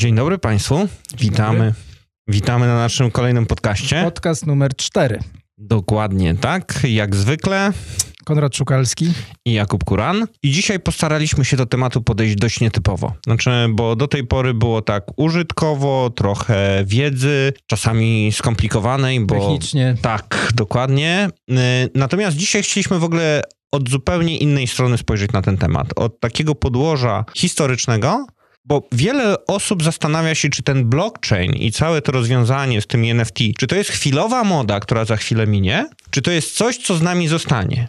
Dzień dobry Państwu. Witamy. Witamy na naszym kolejnym podcaście. Podcast numer 4. Dokładnie tak, jak zwykle. Konrad Szukalski i Jakub Kuran. I dzisiaj postaraliśmy się do tematu podejść dość nietypowo. Znaczy, bo do tej pory było tak użytkowo, trochę wiedzy, czasami skomplikowanej, bo... Technicznie. Tak, dokładnie. Y, natomiast dzisiaj chcieliśmy w ogóle od zupełnie innej strony spojrzeć na ten temat. Od takiego podłoża historycznego, bo wiele osób zastanawia się, czy ten blockchain i całe to rozwiązanie z tymi NFT, czy to jest chwilowa moda, która za chwilę minie, czy to jest coś, co z nami zostanie.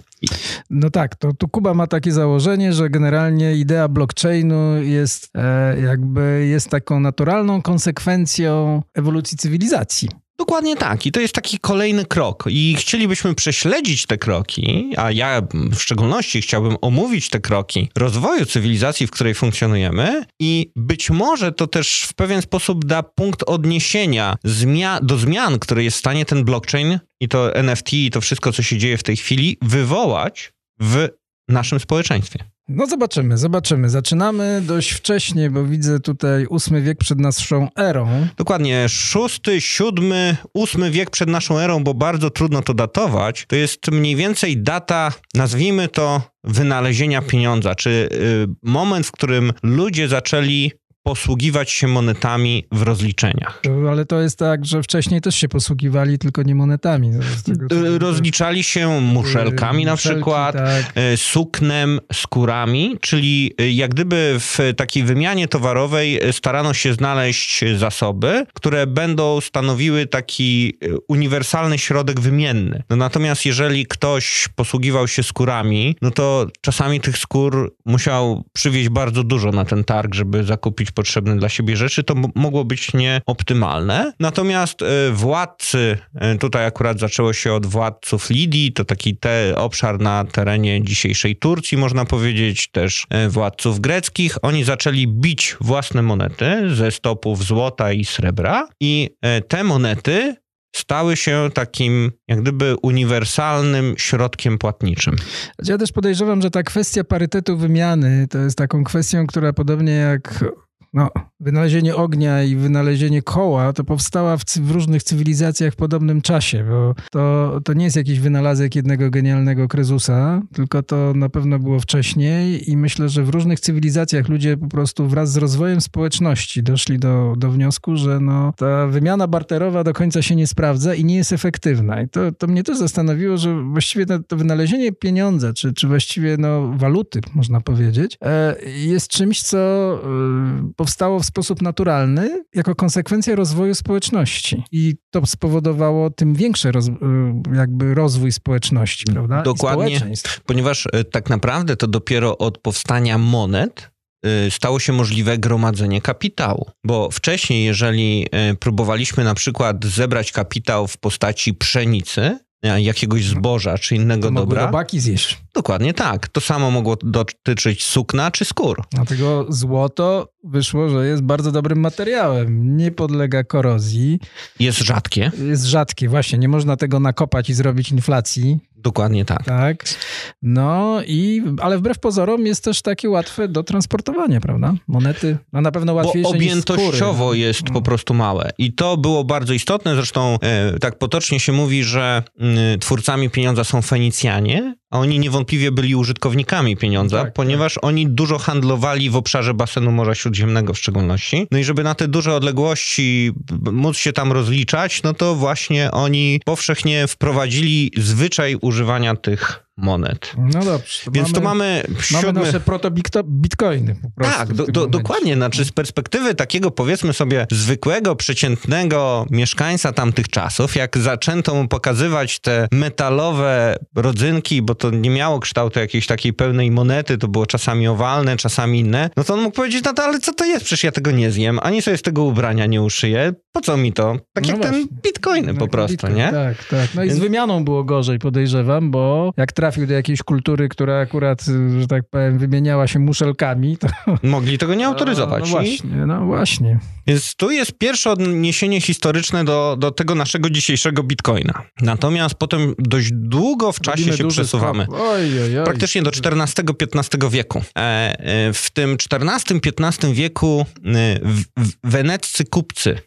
No tak, to tu Kuba ma takie założenie, że generalnie idea blockchainu jest e, jakby jest taką naturalną konsekwencją ewolucji cywilizacji. Dokładnie tak. I to jest taki kolejny krok. I chcielibyśmy prześledzić te kroki, a ja w szczególności chciałbym omówić te kroki rozwoju cywilizacji, w której funkcjonujemy, i być może to też w pewien sposób da punkt odniesienia do zmian, które jest w stanie ten blockchain i to NFT i to wszystko, co się dzieje w tej chwili, wywołać w naszym społeczeństwie. No zobaczymy, zobaczymy. Zaczynamy dość wcześnie, bo widzę tutaj ósmy wiek przed naszą erą. Dokładnie, szósty, siódmy, ósmy wiek przed naszą erą, bo bardzo trudno to datować. To jest mniej więcej data, nazwijmy to, wynalezienia pieniądza, czy y, moment, w którym ludzie zaczęli posługiwać się monetami w rozliczeniach. Ale to jest tak, że wcześniej też się posługiwali, tylko nie monetami. Tego, Rozliczali się muszelkami na przykład, tak. E, suknem, skórami, czyli jak gdyby w takiej wymianie towarowej starano się znaleźć zasoby, które będą stanowiły taki uniwersalny środek wymienny. No natomiast jeżeli ktoś posługiwał się skórami, no to czasami tych skór musiał przywieźć bardzo dużo na ten targ, żeby zakupić potrzebne dla siebie rzeczy, to mogło być nieoptymalne. Natomiast e, władcy, e, tutaj akurat zaczęło się od władców Lidii, to taki te, obszar na terenie dzisiejszej Turcji, można powiedzieć, też e, władców greckich. Oni zaczęli bić własne monety ze stopów złota i srebra i te monety stały się takim jak gdyby uniwersalnym środkiem płatniczym. Ja też podejrzewam, że ta kwestia parytetu wymiany to jest taką kwestią, która podobnie jak no, wynalezienie ognia i wynalezienie koła to powstała w, w, różnych cywilizacjach w podobnym czasie, bo to, to nie jest jakiś wynalazek jednego genialnego Krezusa, tylko to na pewno było wcześniej i myślę, że w różnych cywilizacjach ludzie po prostu wraz z rozwojem społeczności doszli do, do wniosku, że no, ta wymiana barterowa do końca się nie sprawdza i nie jest efektywna. I to, to mnie też zastanowiło, że właściwie to, to wynalezienie pieniądza, czy, czy właściwie no, waluty, można powiedzieć, e, jest czymś, co e, powstało w sposób naturalny jako konsekwencja rozwoju społeczności. I to spowodowało tym większy roz, y, jakby rozwój społeczności, prawda? Dokładnie, ponieważ y, tak naprawdę to dopiero od powstania monet y, stało się możliwe gromadzenie kapitału. Bo wcześniej, jeżeli próbowaliśmy na przykład zebrać kapitał w postaci pszenicy, jakiegoś zboża czy innego to dobra. robaki zjeść. Dokładnie tak. To samo mogło dotyczyć sukna czy skór. Dlatego złoto wyszło, że jest bardzo dobrym materiałem. Nie podlega korozji. Jest rzadkie. Jest rzadkie, właśnie. Nie można tego nakopać i zrobić inflacji. Dokładnie tak. Tak. No i, ale wbrew pozorom jest też takie łatwe do transportowania, prawda? Monety, no na pewno łatwiejsze Bo objętościowo jest po prostu małe. I to było bardzo istotne. Zresztą e, tak potocznie się mówi, że m, twórcami pieniądza są Fenicjanie, a oni niewątpliwie byli użytkownikami pieniądza, tak, ponieważ tak. oni dużo handlowali w obszarze basenu Morza Śródziemnego w szczególności. No i żeby na te duże odległości móc się tam rozliczać, no to właśnie oni powszechnie wprowadzili zwyczaj używania tych monet. No dobrze. To Więc mamy, to mamy siódmy... Mamy nasze proto-bitcoiny po prostu. Tak, do, do, dokładnie. Znaczy z perspektywy takiego powiedzmy sobie zwykłego, przeciętnego mieszkańca tamtych czasów, jak zaczęto mu pokazywać te metalowe rodzynki, bo to nie miało kształtu jakiejś takiej pełnej monety, to było czasami owalne, czasami inne, no to on mógł powiedzieć, no to ale co to jest? Przecież ja tego nie zjem, ani sobie z tego ubrania nie uszyję. Po co mi to? Tak no jak właśnie. ten bitcoiny no, po prostu, bitcoin, nie? Tak, tak. No i z wymianą było gorzej, podejrzewam, bo jak trafi trafił do jakiejś kultury, która akurat, że tak powiem, wymieniała się muszelkami, to... Mogli tego nie autoryzować. No, no właśnie, no właśnie. Więc tu jest pierwsze odniesienie historyczne do, do tego naszego dzisiejszego bitcoina. Natomiast potem dość długo w czasie Robimy się przesuwamy. Oj, oj, oj. Praktycznie do XIV-XV wieku. E, e, w tym XIV-XV wieku e, weneccy kupcy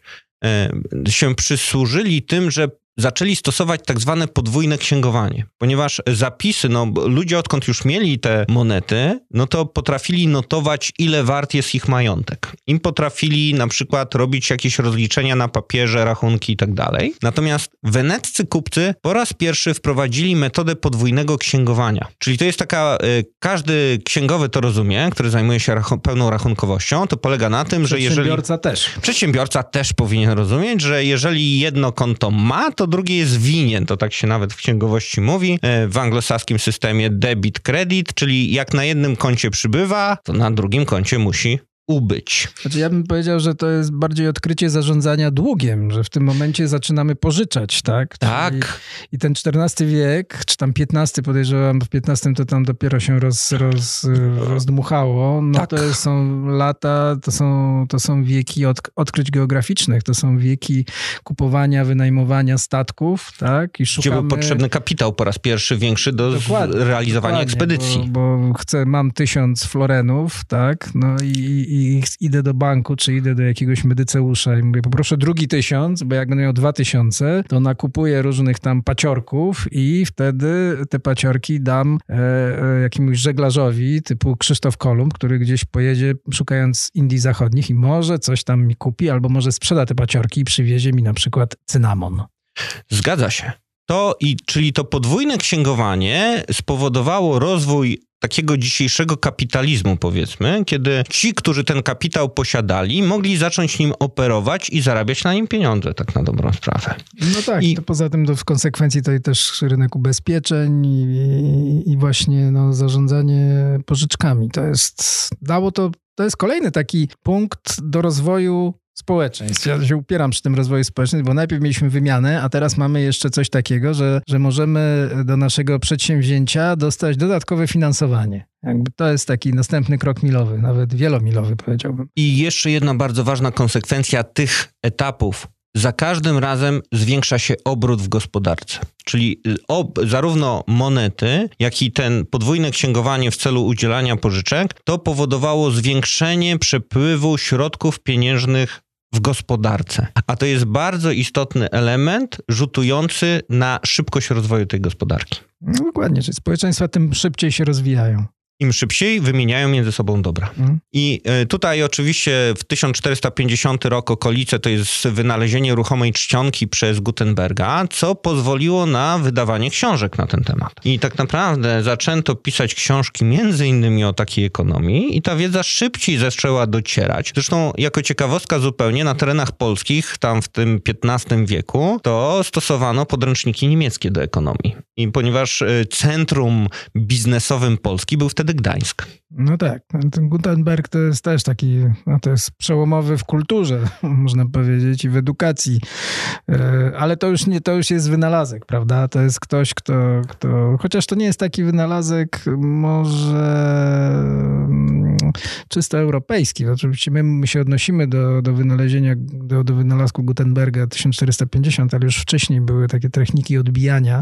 się przysłużyli tym, że zaczęli stosować tak zwane podwójne księgowanie, ponieważ zapisy, no ludzie odkąd już mieli te monety, no to potrafili notować, ile wart jest ich majątek. Im potrafili na przykład robić jakieś rozliczenia na papierze, rachunki i tak dalej. Natomiast weneccy kupcy po raz pierwszy wprowadzili metodę podwójnego księgowania. Czyli to jest taka, y, każdy księgowy to rozumie, który zajmuje się rachun pełną rachunkowością, to polega na tym, że jeżeli... Przedsiębiorca też. Przedsiębiorca też powinien rozumieć, że jeżeli jedno konto ma, to to drugie jest winien, to tak się nawet w księgowości mówi. E, w anglosaskim systemie debit, credit, czyli jak na jednym koncie przybywa, to na drugim koncie musi ubyć. Znaczy ja bym powiedział, że to jest bardziej odkrycie zarządzania długiem, że w tym momencie zaczynamy pożyczać, tak? Tak. Czyli, I ten XIV wiek, czy tam XV podejrzewam, w XV to tam dopiero się roz, roz, rozdmuchało, no tak. to są lata, to są, to są wieki od, odkryć geograficznych, to są wieki kupowania, wynajmowania statków, tak? I szukamy... Gdzie był potrzebny kapitał po raz pierwszy większy do dokładnie, realizowania dokładnie, ekspedycji. Bo, bo chcę, mam tysiąc florenów, tak? No i i idę do banku, czy idę do jakiegoś medyceusza i mówię, poproszę drugi tysiąc, bo jak będę miał dwa tysiące, to nakupuję różnych tam paciorków i wtedy te paciorki dam e, e, jakiemuś żeglarzowi typu Krzysztof Kolumb, który gdzieś pojedzie szukając Indii Zachodnich i może coś tam mi kupi, albo może sprzeda te paciorki i przywiezie mi na przykład cynamon. Zgadza się. To i, czyli to podwójne księgowanie spowodowało rozwój takiego dzisiejszego kapitalizmu, powiedzmy, kiedy ci, którzy ten kapitał posiadali, mogli zacząć nim operować i zarabiać na nim pieniądze, tak na dobrą sprawę. No tak, I... to poza tym to w konsekwencji to też rynek ubezpieczeń i, i, i właśnie no, zarządzanie pożyczkami. To jest, dało to, to jest kolejny taki punkt do rozwoju społeczeństw. Ja się upieram przy tym rozwoju społecznym, bo najpierw mieliśmy wymianę, a teraz mamy jeszcze coś takiego, że, że możemy do naszego przedsięwzięcia dostać dodatkowe finansowanie. Jakby to jest taki następny krok milowy, nawet wielomilowy powiedziałbym. I jeszcze jedna bardzo ważna konsekwencja tych etapów. Za każdym razem zwiększa się obrót w gospodarce. Czyli y, ob, zarówno monety, jak i ten podwójne księgowanie w celu udzielania pożyczek, to powodowało zwiększenie przepływu środków pieniężnych w gospodarce. A to jest bardzo istotny element rzutujący na szybkość rozwoju tej gospodarki. No dokładnie, społeczeństwa tym szybciej się rozwijają im szybciej wymieniają między sobą dobra. Mhm. I e, tutaj oczywiście w 1450 rok okolice to jest wynalezienie ruchomej czcionki przez Gutenberga, co pozwoliło na wydawanie książek na ten temat. I tak naprawdę zaczęto pisać książki między innymi o takiej ekonomii i ta wiedza szybciej zaczęła docierać. Zresztą jako ciekawostka zupełnie na terenach polskich, tam w tym XV wieku, to stosowano podręczniki niemieckie do ekonomii. I ponieważ e, centrum biznesowym Polski był wtedy wtedy Gdańsk. No tak, ten Gutenberg to jest też taki, no to jest przełomowy w kulturze, można powiedzieć, i w edukacji, e, ale to już nie, to już jest wynalazek, prawda? To jest ktoś, kto, kto chociaż to nie jest taki wynalazek może mm, czysto europejski. Oczywiście my, się odnosimy do, do wynalezienia, do, do wynalazku Gutenberga 1450, ale już wcześniej były takie techniki odbijania.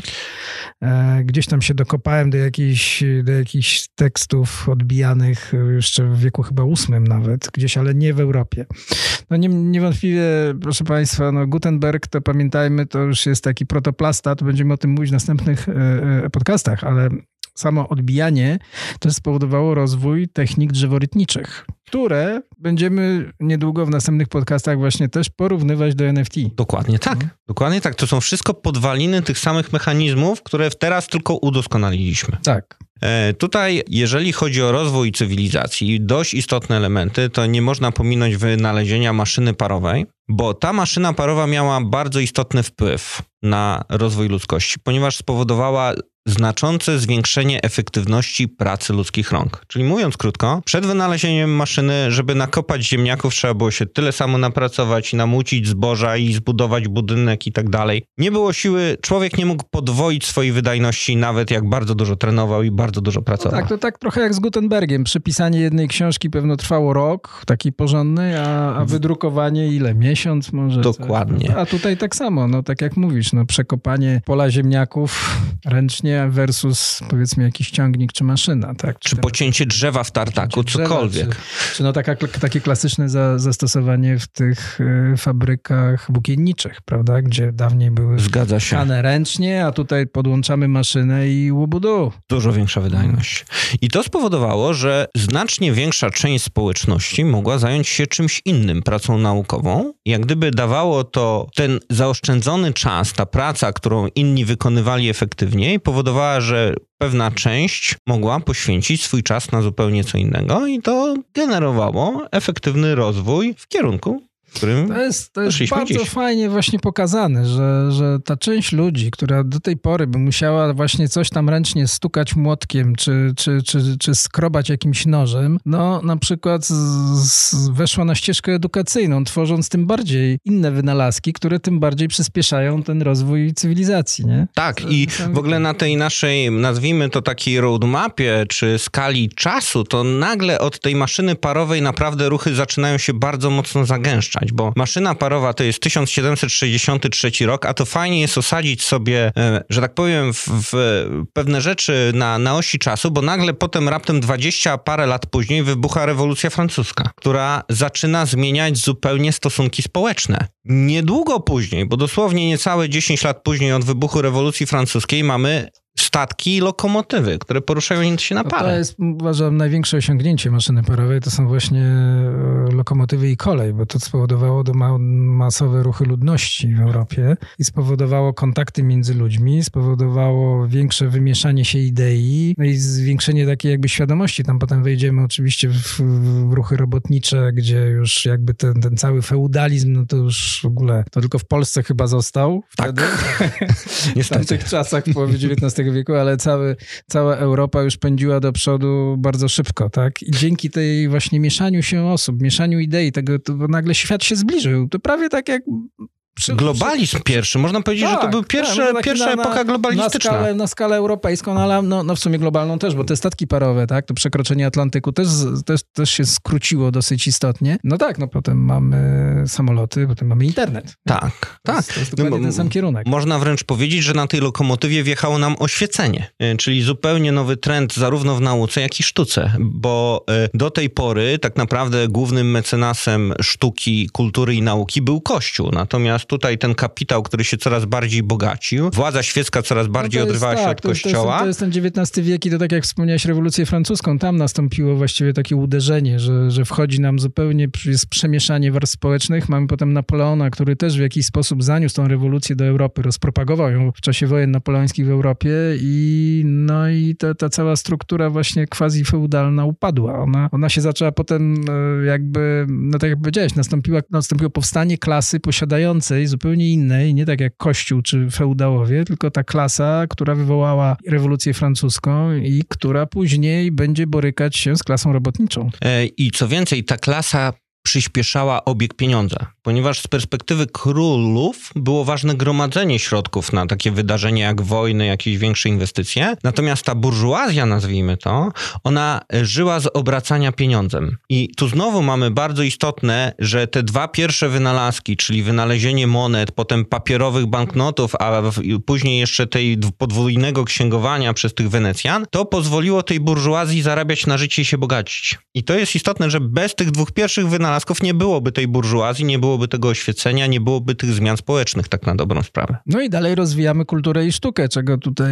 E, gdzieś tam się dokopałem do jakichś, do jakichś tekstów odbijanych jeszcze w wieku chyba ósmym nawet, gdzieś, ale nie w Europie. No nie, niewątpliwie, proszę Państwa, no Gutenberg, to pamiętajmy, to już jest taki protoplasta, to będziemy o tym mówić w następnych e, e, podcastach, ale samo odbijanie też spowodowało rozwój technik drzeworytniczych, które będziemy niedługo w następnych podcastach właśnie też porównywać do NFT. Dokładnie tak. Hmm. Dokładnie tak. To są wszystko podwaliny tych samych mechanizmów, które teraz tylko udoskonaliliśmy. Tak. E, tutaj, jeżeli chodzi o rozwój cywilizacji, dość istotne elementy, to nie można pominąć wynalezienia maszyny parowej, bo ta maszyna parowa miała bardzo istotny wpływ na rozwój ludzkości, ponieważ spowodowała znaczące zwiększenie efektywności pracy ludzkich rąk. Czyli mówiąc krótko, przed wynalezieniem maszyny, żeby nakopać ziemniaków, trzeba było się tyle samo napracować, namucić zboża i zbudować budynek i tak dalej. Nie było siły, człowiek nie mógł podwoić swojej wydajności, nawet jak bardzo dużo trenował i bardzo dużo pracował. No tak, to tak trochę jak z Gutenbergiem. Przepisanie jednej książki pewno trwało rok, taki porządny, a, a wydrukowanie ile? Miesiąc może? Dokładnie. Coś. A tutaj tak samo, no tak jak mówisz, no przekopanie pola ziemniaków ręcznie versus powiedzmy jakiś ciągnik czy maszyna. Tak? Czy, czy pocięcie drzewa w tartaku, cokolwiek. Drzewa, czy, czy, no taka, takie klasyczne za, zastosowanie w tych y, fabrykach włókienniczych, prawda? Gdzie dawniej były Zgadza się. ręcznie, a tutaj podłączamy maszynę i łobudu. Dużo większa wydajność. I to spowodowało, że znacznie większa część społeczności mogła zająć się czymś innym, pracą naukową. Jak gdyby dawało to ten zaoszczędzony czas, ta praca, którą inni wykonywali efektywniej, powodowała że pewna część mogła poświęcić swój czas na zupełnie co innego i to generowało efektywny rozwój w kierunku którym To jest, to jest bardzo fajnie właśnie pokazane, że, że ta część ludzi, która do tej pory by musiała właśnie coś tam ręcznie stukać młotkiem, czy, czy, czy, czy skrobać jakimś nożem, no na przykład z weszła na ścieżkę edukacyjną, tworząc tym bardziej inne wynalazki, które tym bardziej przyspieszają ten rozwój cywilizacji, nie? Tak to, i w ogóle na tej naszej, nazwijmy to takiej roadmapie, czy skali czasu, to nagle od tej maszyny parowej naprawdę ruchy zaczynają się bardzo mocno zagęszczać bo maszyna parowa to jest 1763 rok, a to fajnie jest osadzić sobie, e, że tak powiem, w, w pewne rzeczy na, na osi czasu, bo nagle potem raptem 20 parę lat później wybucha rewolucja francuska, która zaczyna zmieniać zupełnie stosunki społeczne. Niedługo później, bo dosłownie niecałe 10 lat później od wybuchu rewolucji francuskiej mamy statki i lokomotywy, które poruszają się na parę. No to jest, uważam, największe osiągnięcie maszyny parowej, to są właśnie e, lokomotywy i kolej, bo to spowodowało do ma masowe ruchy ludności w Europie i spowodowało kontakty między ludźmi, spowodowało większe wymieszanie się idei, no i zwiększenie takiej jakby świadomości. Tam potem wejdziemy oczywiście w, w ruchy robotnicze, gdzie już jakby ten, ten cały feudalizm, no to już w ogóle, to tylko w Polsce chyba został wtedy. Tak. w tamtych czasach, w połowie Wieku, ale cały, cała Europa już pędziła do przodu bardzo szybko, tak? I dzięki tej właśnie mieszaniu się osób, mieszaniu idei, tego, to nagle świat się zbliżył. To prawie tak jak przy, Globalizm przy... pierwszy. Można powiedzieć, tak, że to był pierwsze, tak, pierwsza na, epoka globalistyczna. Na skalę, na skalę europejską, no, ale no, no w sumie globalną też, bo te statki parowe, tak, to przekroczenie Atlantyku też, też, też się skróciło dosyć istotnie. No tak, no potem mamy samoloty, potem mamy internet. Tak, to tak. Jest, to jest dokładnie no, ten sam kierunek. Można wręcz powiedzieć, że na tej lokomotywie wjechało nam oświecenie, e, czyli zupełnie nowy trend zarówno w nauce, jak i sztuce, bo e, do tej pory tak naprawdę głównym mecenasem sztuki, kultury i nauki był Kościół. Natomiast tutaj ten kapitał, który się coraz bardziej bogacił, władza świecka coraz no bardziej no odrywała tak, się od to kościoła. To jest, to jest ten XIX wiek i to tak jak wspomniałeś rewolucję francuską, tam nastąpiło właściwie takie uderzenie, że, że wchodzi nam zupełnie, jest przemieszanie warstw społecznych. Mamy potem Napoleona, który też w jakiś sposób zaniósł tą rewolucję do Europy, rozpropagował ją w czasie wojen napoleońskich w Europie i no i ta, ta cała struktura właśnie quasi-feudalna upadła. Ona, ona się zaczęła potem e, jakby, no tak jak powiedziałeś, nastąpiła, nastąpiło powstanie klasy posiadającej zupełnie innej, nie tak jak Kościół czy feudałowie, tylko ta klasa, która wywołała rewolucję francuską i która później będzie borykać się z klasą robotniczą. E, I co więcej, ta klasa przyspieszała obieg pieniądza, ponieważ z perspektywy królów było ważne gromadzenie środków na takie wydarzenia jak wojny, jakieś większe inwestycje. Natomiast ta burżuazja, nazwijmy to, ona żyła z obracania pieniądzem. I tu znowu mamy bardzo istotne, że te dwa pierwsze wynalazki, czyli wynalezienie monet, potem papierowych banknotów, a później jeszcze tej podwójnego księgowania przez tych Wenecjan, to pozwoliło tej burżuazji zarabiać na życie i się bogacić. I to jest istotne, że bez tych dwóch pierwszych wynalazków wynalazków nie byłoby tej burżuazji, nie byłoby tego oświecenia, nie byłoby tych zmian społecznych, tak na dobrą sprawę. No i dalej rozwijamy kulturę i sztukę, czego tutaj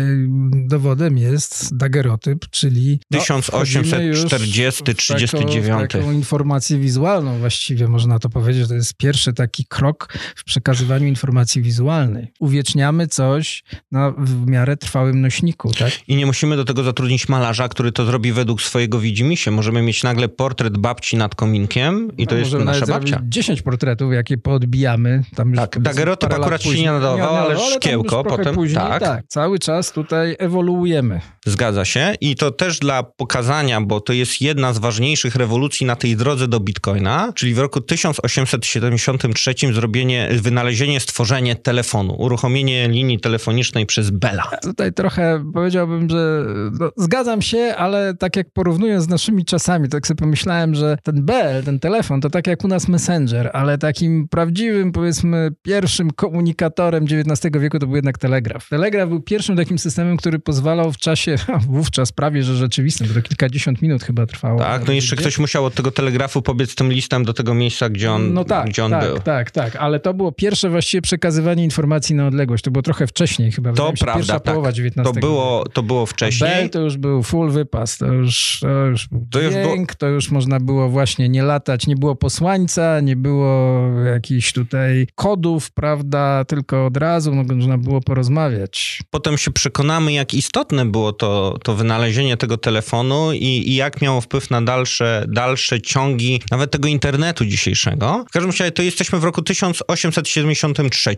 dowodem jest dagerotyp, czyli... No, 1840-39. Taką, taką informację wizualną właściwie, można to powiedzieć, to jest pierwszy taki krok w przekazywaniu informacji wizualnej. Uwieczniamy coś na w miarę trwałym nośniku, tak? I nie musimy do tego zatrudnić malarza, który to zrobi według swojego widzimisię. Możemy mieć nagle portret babci nad kominkiem i to jest nasza babcia. 10 portretów, jakie poodbijamy. Tam tak, dagerotyp akurat się nie nadawał, ale, ale szkiełko potem. Później, tak. tak. Cały czas tutaj ewoluujemy. Zgadza się i to też dla pokazania, bo to jest jedna z ważniejszych rewolucji na tej drodze do Bitcoina, czyli w roku 1873 zrobienie, wynalezienie, stworzenie telefonu, uruchomienie linii telefonicznej przez Bella. Tutaj trochę powiedziałbym, że no, zgadzam się, ale tak jak porównując z naszymi czasami, tak sobie pomyślałem, że ten Bell, ten telefon, to tak jak u nas Messenger, ale takim prawdziwym, powiedzmy, pierwszym komunikatorem XIX wieku to był jednak telegraf. Telegraf był pierwszym takim systemem, który pozwalał w czasie, wówczas prawie, że rzeczywistym, bo to kilkadziesiąt minut chyba trwało. Tak, no jeszcze ktoś musiał od tego telegrafu pobiec tym listem do tego miejsca, gdzie on, no tak, gdzie on tak, był. Tak, tak, ale to było pierwsze właściwie przekazywanie informacji na odległość. To było trochę wcześniej chyba. To prawda, pierwsza tak. połowa XIX to było, to było wcześniej. Bell to już był full wypas, to już, to już to dźwięk, już było... to już można było właśnie nie latać, nie było posłańca, nie było jakichś tutaj kodów, prawda, tylko od razu można było porozmawiać. Potem się przekonamy, jak istotne było to, to wynalezienie tego telefonu i, i jak miało wpływ na dalsze, dalsze ciągi nawet tego internetu dzisiejszego. W każdym razie to jesteśmy w roku 1873.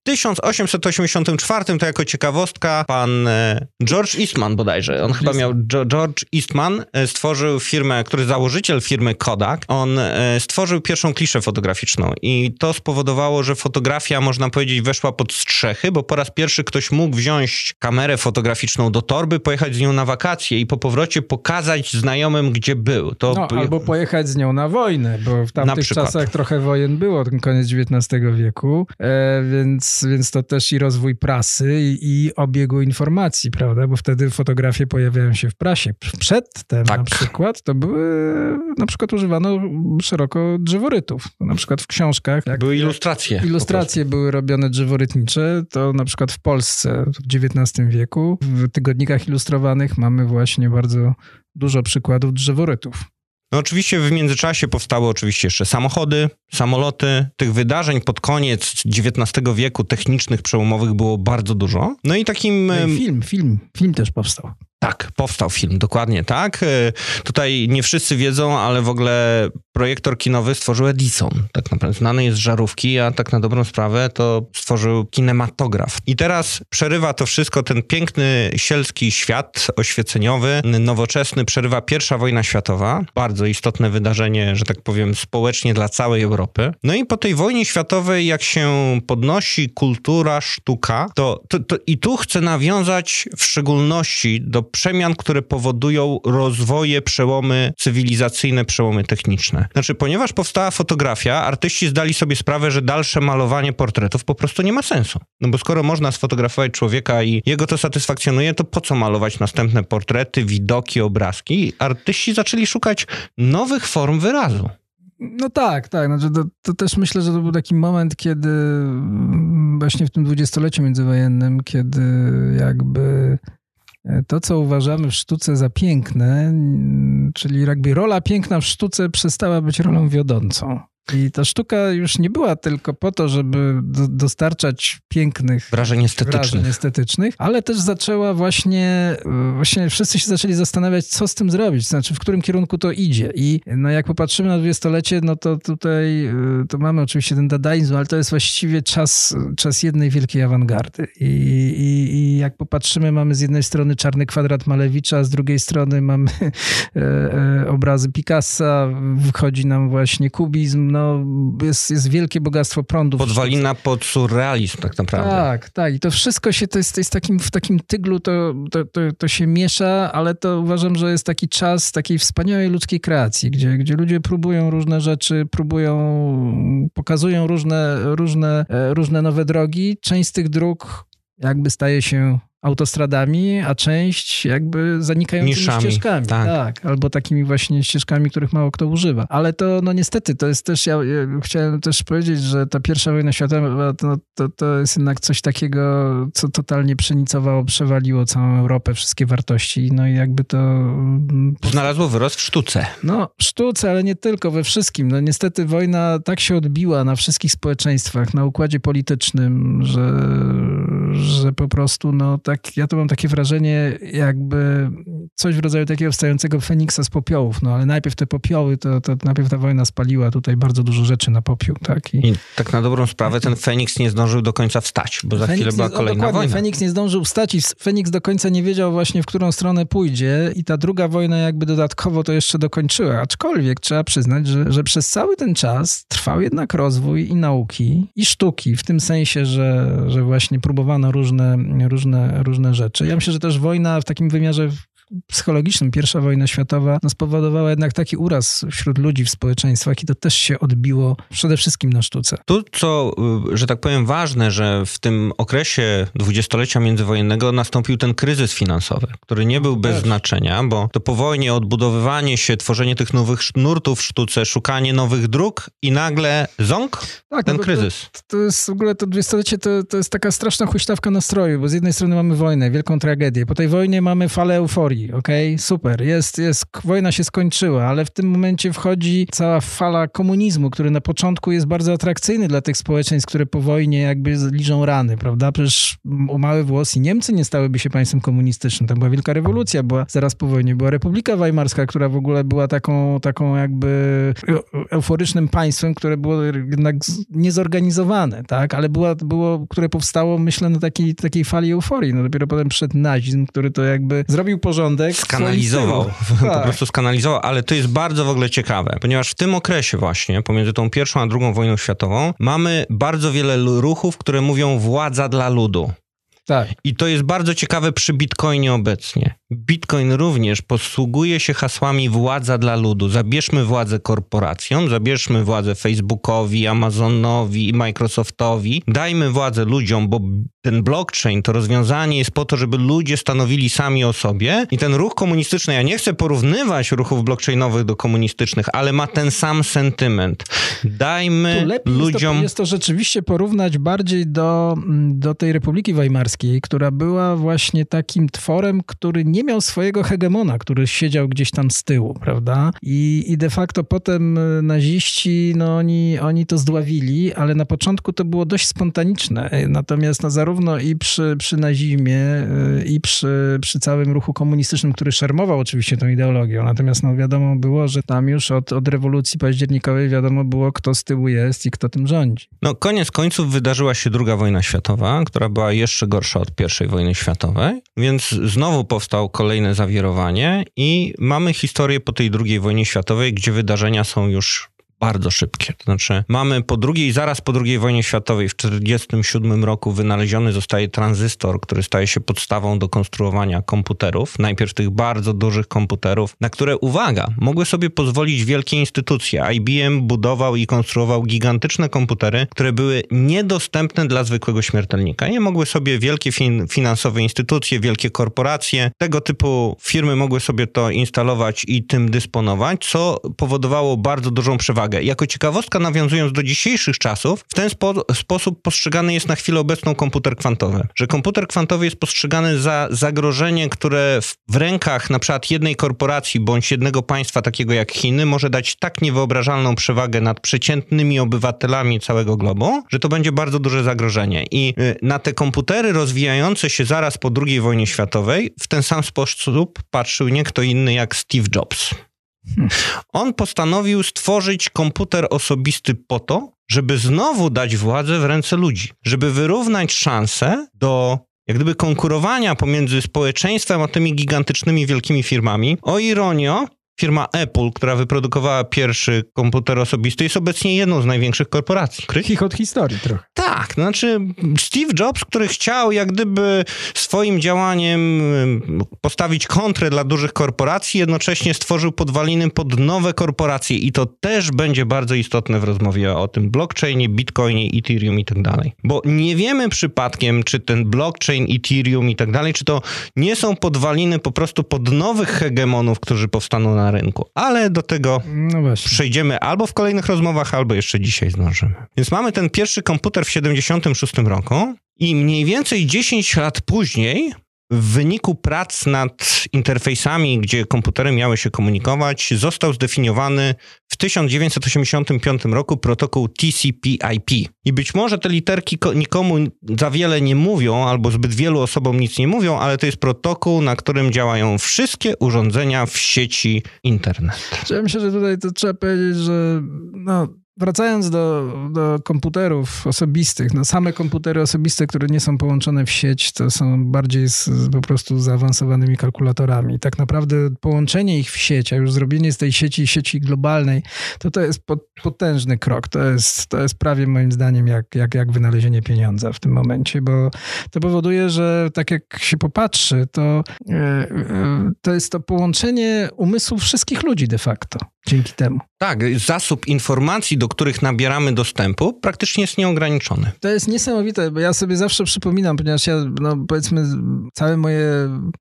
W 1884 to jako ciekawostka pan e, George Eastman bodajże, on chyba miał, George Eastman e, stworzył firmę, który założyciel firmy Kodak, on e, stworzył pierwszą kliszę fotograficzną i to spowodowało, że fotografia, można powiedzieć, weszła pod strzechy, bo po raz pierwszy ktoś mógł wziąć kamerę fotograficzną do torby, pojechać z nią na wakacje i po powrocie pokazać znajomym, gdzie był. To... No, albo pojechać z nią na wojnę, bo w tamtych czasach trochę wojen było, ten koniec XIX wieku, e, więc, więc to też i rozwój prasy i, i obiegu informacji, prawda, bo wtedy fotografie pojawiają się w prasie. Przedtem tak. na przykład to były, na przykład używano szeroko drzeworytów. Na przykład w książkach. były ilustracje. Ilustracje były robione drzeworytnicze. To na przykład w Polsce w XIX wieku w tygodnikach ilustrowanych mamy właśnie bardzo dużo przykładów drzeworytów. No oczywiście w międzyczasie powstały oczywiście jeszcze samochody, samoloty. Tych wydarzeń pod koniec XIX wieku technicznych, przełomowych było bardzo dużo. No i takim... No i film, film, film też powstał. Tak, powstał film, dokładnie tak. E, tutaj nie wszyscy wiedzą, ale w ogóle projektor kinowy stworzył Edison. Tak naprawdę znany jest z żarówki, a tak na dobrą sprawę to stworzył kinematograf. I teraz przerywa to wszystko ten piękny sielski świat oświeceniowy, nowoczesny, przerywa pierwsza wojna światowa. Bardzo istotne wydarzenie, że tak powiem, społecznie dla całej Europy. No i po tej wojnie światowej, jak się podnosi kultura, sztuka, to, to, to i tu chcę nawiązać w szczególności do przemian, które powodują rozwoje, przełomy cywilizacyjne, przełomy techniczne. Znaczy, ponieważ powstała fotografia, artyści zdali sobie sprawę, że dalsze malowanie portretów po prostu nie ma sensu. No bo skoro można sfotografować człowieka i jego to satysfakcjonuje, to po co malować następne portrety, widoki, obrazki? Artyści zaczęli szukać nowych form wyrazu. No tak, tak. Znaczy to, to, też myślę, że to był taki moment, kiedy właśnie w tym dwudziestoleciu międzywojennym, kiedy jakby to, co uważamy w sztuce za piękne, czyli jakby rola piękna w sztuce przestała być rolą wiodącą. I ta sztuka już nie była tylko po to, żeby do, dostarczać pięknych wrażeń estetycznych. wrażeń estetycznych, ale też zaczęła właśnie, właśnie wszyscy się zaczęli zastanawiać, co z tym zrobić, znaczy w którym kierunku to idzie. I no jak popatrzymy na dwudziestolecie, no to tutaj y, to mamy oczywiście ten dadaizm, ale to jest właściwie czas, czas jednej wielkiej awangardy. I, i, I jak popatrzymy, mamy z jednej strony czarny kwadrat Malewicza, a z drugiej strony mamy e, e, obrazy Picassa, wychodzi nam właśnie kubizm, no, jest, jest wielkie bogactwo prądu. Podwalina pod surrealizm tak naprawdę. Tak, tak. I to wszystko się, to jest, to jest takim, w takim tyglu, to, to, to, to się miesza, ale to uważam, że jest taki czas takiej wspaniałej ludzkiej kreacji, gdzie, gdzie ludzie próbują różne rzeczy, próbują, pokazują różne, różne, e, różne nowe drogi. Część z tych dróg jakby staje się autostradami, a część jakby zanikającymi Niszami, ścieżkami. Tak. tak. Albo takimi właśnie ścieżkami, których mało kto używa. Ale to no niestety, to jest też, ja, ja chciałem też powiedzieć, że ta pierwsza wojna światowa to, to, to jest jednak coś takiego, co totalnie przenicowało, przewaliło całą Europę, wszystkie wartości. No i jakby to... Mm, Znalazło wyrost w sztuce. No, w sztuce, ale nie tylko, we wszystkim. No niestety wojna tak się odbiła na wszystkich społeczeństwach, na układzie politycznym, że, że po prostu no tak, ja to mam takie wrażenie, jakby coś w rodzaju takiego wstającego Feniksa z popiołów, no ale najpierw te popioły, to, to najpierw ta wojna spaliła tutaj bardzo dużo rzeczy na popiół, tak? I, I tak na dobrą sprawę ten Feniks nie zdążył do końca wstać, bo za Feniks chwilę była nie, kolejna wojna. Feniks nie zdążył wstać i Feniks do końca nie wiedział właśnie, w którą stronę pójdzie i ta druga wojna jakby dodatkowo to jeszcze dokończyła, aczkolwiek trzeba przyznać, że, że przez cały ten czas trwał jednak rozwój i nauki, i sztuki, w tym sensie, że, że właśnie próbowano różne, różne, różne rzeczy. Ja myślę, że też wojna w takim wymiarze psychologicznym pierwsza wojna światowa no, spowodowała jednak taki uraz wśród ludzi w społeczeństwach i to też się odbiło przede wszystkim na sztuce. Tu, co, y, że tak powiem, ważne, że w tym okresie dwudziestolecia międzywojennego nastąpił ten kryzys finansowy, który nie był bez też. znaczenia, bo to po wojnie odbudowywanie się, tworzenie tych nowych nurtów w sztuce, szukanie nowych dróg i nagle ząg, tak, ten no kryzys. To, to, jest w ogóle to dwudziestolecie to, to jest taka straszna huśtawka nastroju, bo z jednej strony mamy wojnę, wielką tragedię, po tej wojnie mamy falę euforii, okej, okay? super, jest, jest, wojna się skończyła, ale w tym momencie wchodzi cała fala komunizmu, który na początku jest bardzo atrakcyjny dla tych społeczeństw, które po wojnie jakby liżą rany, prawda? Przecież o mały włos i Niemcy nie stałyby się państwem komunistycznym. Tam była wielka rewolucja, była zaraz po wojnie, była Republika Weimarska, która w ogóle była taką, taką jakby euforycznym państwem, które było jednak niezorganizowane, tak? Ale była, było, które powstało, myślę, na takiej, takiej fali euforii. No dopiero potem przed nazizm, który to jakby zrobił porządek porządek. Skanalizował, tak. po prostu skanalizował, ale to jest bardzo w ogóle ciekawe, ponieważ w tym okresie właśnie, pomiędzy tą pierwszą a drugą wojną światową, mamy bardzo wiele ruchów, które mówią władza dla ludu. Tak. I to jest bardzo ciekawe przy Bitcoinie obecnie. Bitcoin również posługuje się hasłami władza dla ludu. Zabierzmy władzę korporacjom, zabierzmy władzę Facebookowi, Amazonowi i Microsoftowi. Dajmy władzę ludziom, bo ten blockchain, to rozwiązanie jest po to, żeby ludzie stanowili sami o sobie. I ten ruch komunistyczny, ja nie chcę porównywać ruchów blockchainowych do komunistycznych, ale ma ten sam sentyment. Dajmy ludziom. Jest to, jest to rzeczywiście porównać bardziej do, do tej Republiki Weimarskiej, która była właśnie takim tworem, który nie nie miał swojego hegemona, który siedział gdzieś tam z tyłu, prawda? I, i de facto potem e, naziści, no oni, oni to zdławili, ale na początku to było dość spontaniczne. E, natomiast no, zarówno i przy, przy nazizmie, e, i przy, przy całym ruchu komunistycznym, który szermował oczywiście tą ideologią, natomiast no, wiadomo było, że tam już od, od rewolucji październikowej wiadomo było, kto z tyłu jest i kto tym rządzi. No koniec końców wydarzyła się druga wojna światowa, która była jeszcze gorsza od pierwszej wojny światowej, więc znowu powstał kolejne zawierowanie i mamy historię po tej II wojnie światowej, gdzie wydarzenia są już bardzo szybkie. To znaczy, mamy po drugiej, zaraz po II wojnie światowej, w 1947 roku wynaleziony zostaje tranzystor, który staje się podstawą do konstruowania komputerów. Najpierw tych bardzo dużych komputerów, na które, uwaga, mogły sobie pozwolić wielkie instytucje. IBM budował i konstruował gigantyczne komputery, które były niedostępne dla zwykłego śmiertelnika. Nie mogły sobie wielkie fin finansowe instytucje, wielkie korporacje, tego typu firmy mogły sobie to instalować i tym dysponować, co powodowało bardzo dużą przewagę uwagę. Jako ciekawostka, nawiązując do dzisiejszych czasów, w ten spo sposób postrzegany jest na chwilę obecną komputer kwantowy. Że komputer kwantowy jest postrzegany za zagrożenie, które w, w rękach na przykład jednej korporacji bądź jednego państwa, takiego jak Chiny, może dać tak niewyobrażalną przewagę nad przeciętnymi obywatelami całego globu, że to będzie bardzo duże zagrożenie. I y, na te komputery rozwijające się zaraz po II wojnie światowej w ten sam sposób patrzył nie kto inny jak Steve Jobs. On postanowił stworzyć komputer osobisty po to, żeby znowu dać władzę w ręce ludzi, żeby wyrównać szanse do jak gdyby konkurowania pomiędzy społeczeństwem a tymi gigantycznymi wielkimi firmami. O ironio, firma Apple, która wyprodukowała pierwszy komputer osobisty, jest obecnie jedną z największych korporacji. od historii trochę. Tak, znaczy Steve Jobs, który chciał jak gdyby swoim działaniem postawić kontrę dla dużych korporacji, jednocześnie stworzył podwaliny pod nowe korporacje i to też będzie bardzo istotne w rozmowie o tym blockchainie, bitcoinie, ethereum i tak dalej. Bo nie wiemy przypadkiem, czy ten blockchain, ethereum i tak dalej, czy to nie są podwaliny po prostu pod nowych hegemonów, którzy powstaną na rynku. Ale do tego no przejdziemy albo w kolejnych rozmowach, albo jeszcze dzisiaj zdążymy. Więc mamy ten pierwszy komputer w 76 roku i mniej więcej 10 lat później w wyniku prac nad interfejsami, gdzie komputery miały się komunikować, został zdefiniowany w 1985 roku protokół TCP/IP. I być może te literki nikomu za wiele nie mówią, albo zbyt wielu osobom nic nie mówią, ale to jest protokół, na którym działają wszystkie urządzenia w sieci internet. Ja myślę, że tutaj to trzeba powiedzieć, że no, Wracając do, do komputerów osobistych, no same komputery osobiste, które nie są połączone w sieć, to są bardziej z, po prostu zaawansowanymi kalkulatorami. Tak naprawdę połączenie ich w sieć, a już zrobienie z tej sieci sieci globalnej, to to jest potężny krok. To jest, to jest prawie moim zdaniem jak, jak, jak wynalezienie pieniądza w tym momencie, bo to powoduje, że tak jak się popatrzy, to, e, e, to jest to połączenie umysłów wszystkich ludzi de facto dzięki temu. Tak, zasób informacji, do których nabieramy dostępu, praktycznie jest nieograniczony. To jest niesamowite, bo ja sobie zawsze przypominam, ponieważ ja, no powiedzmy, całe moje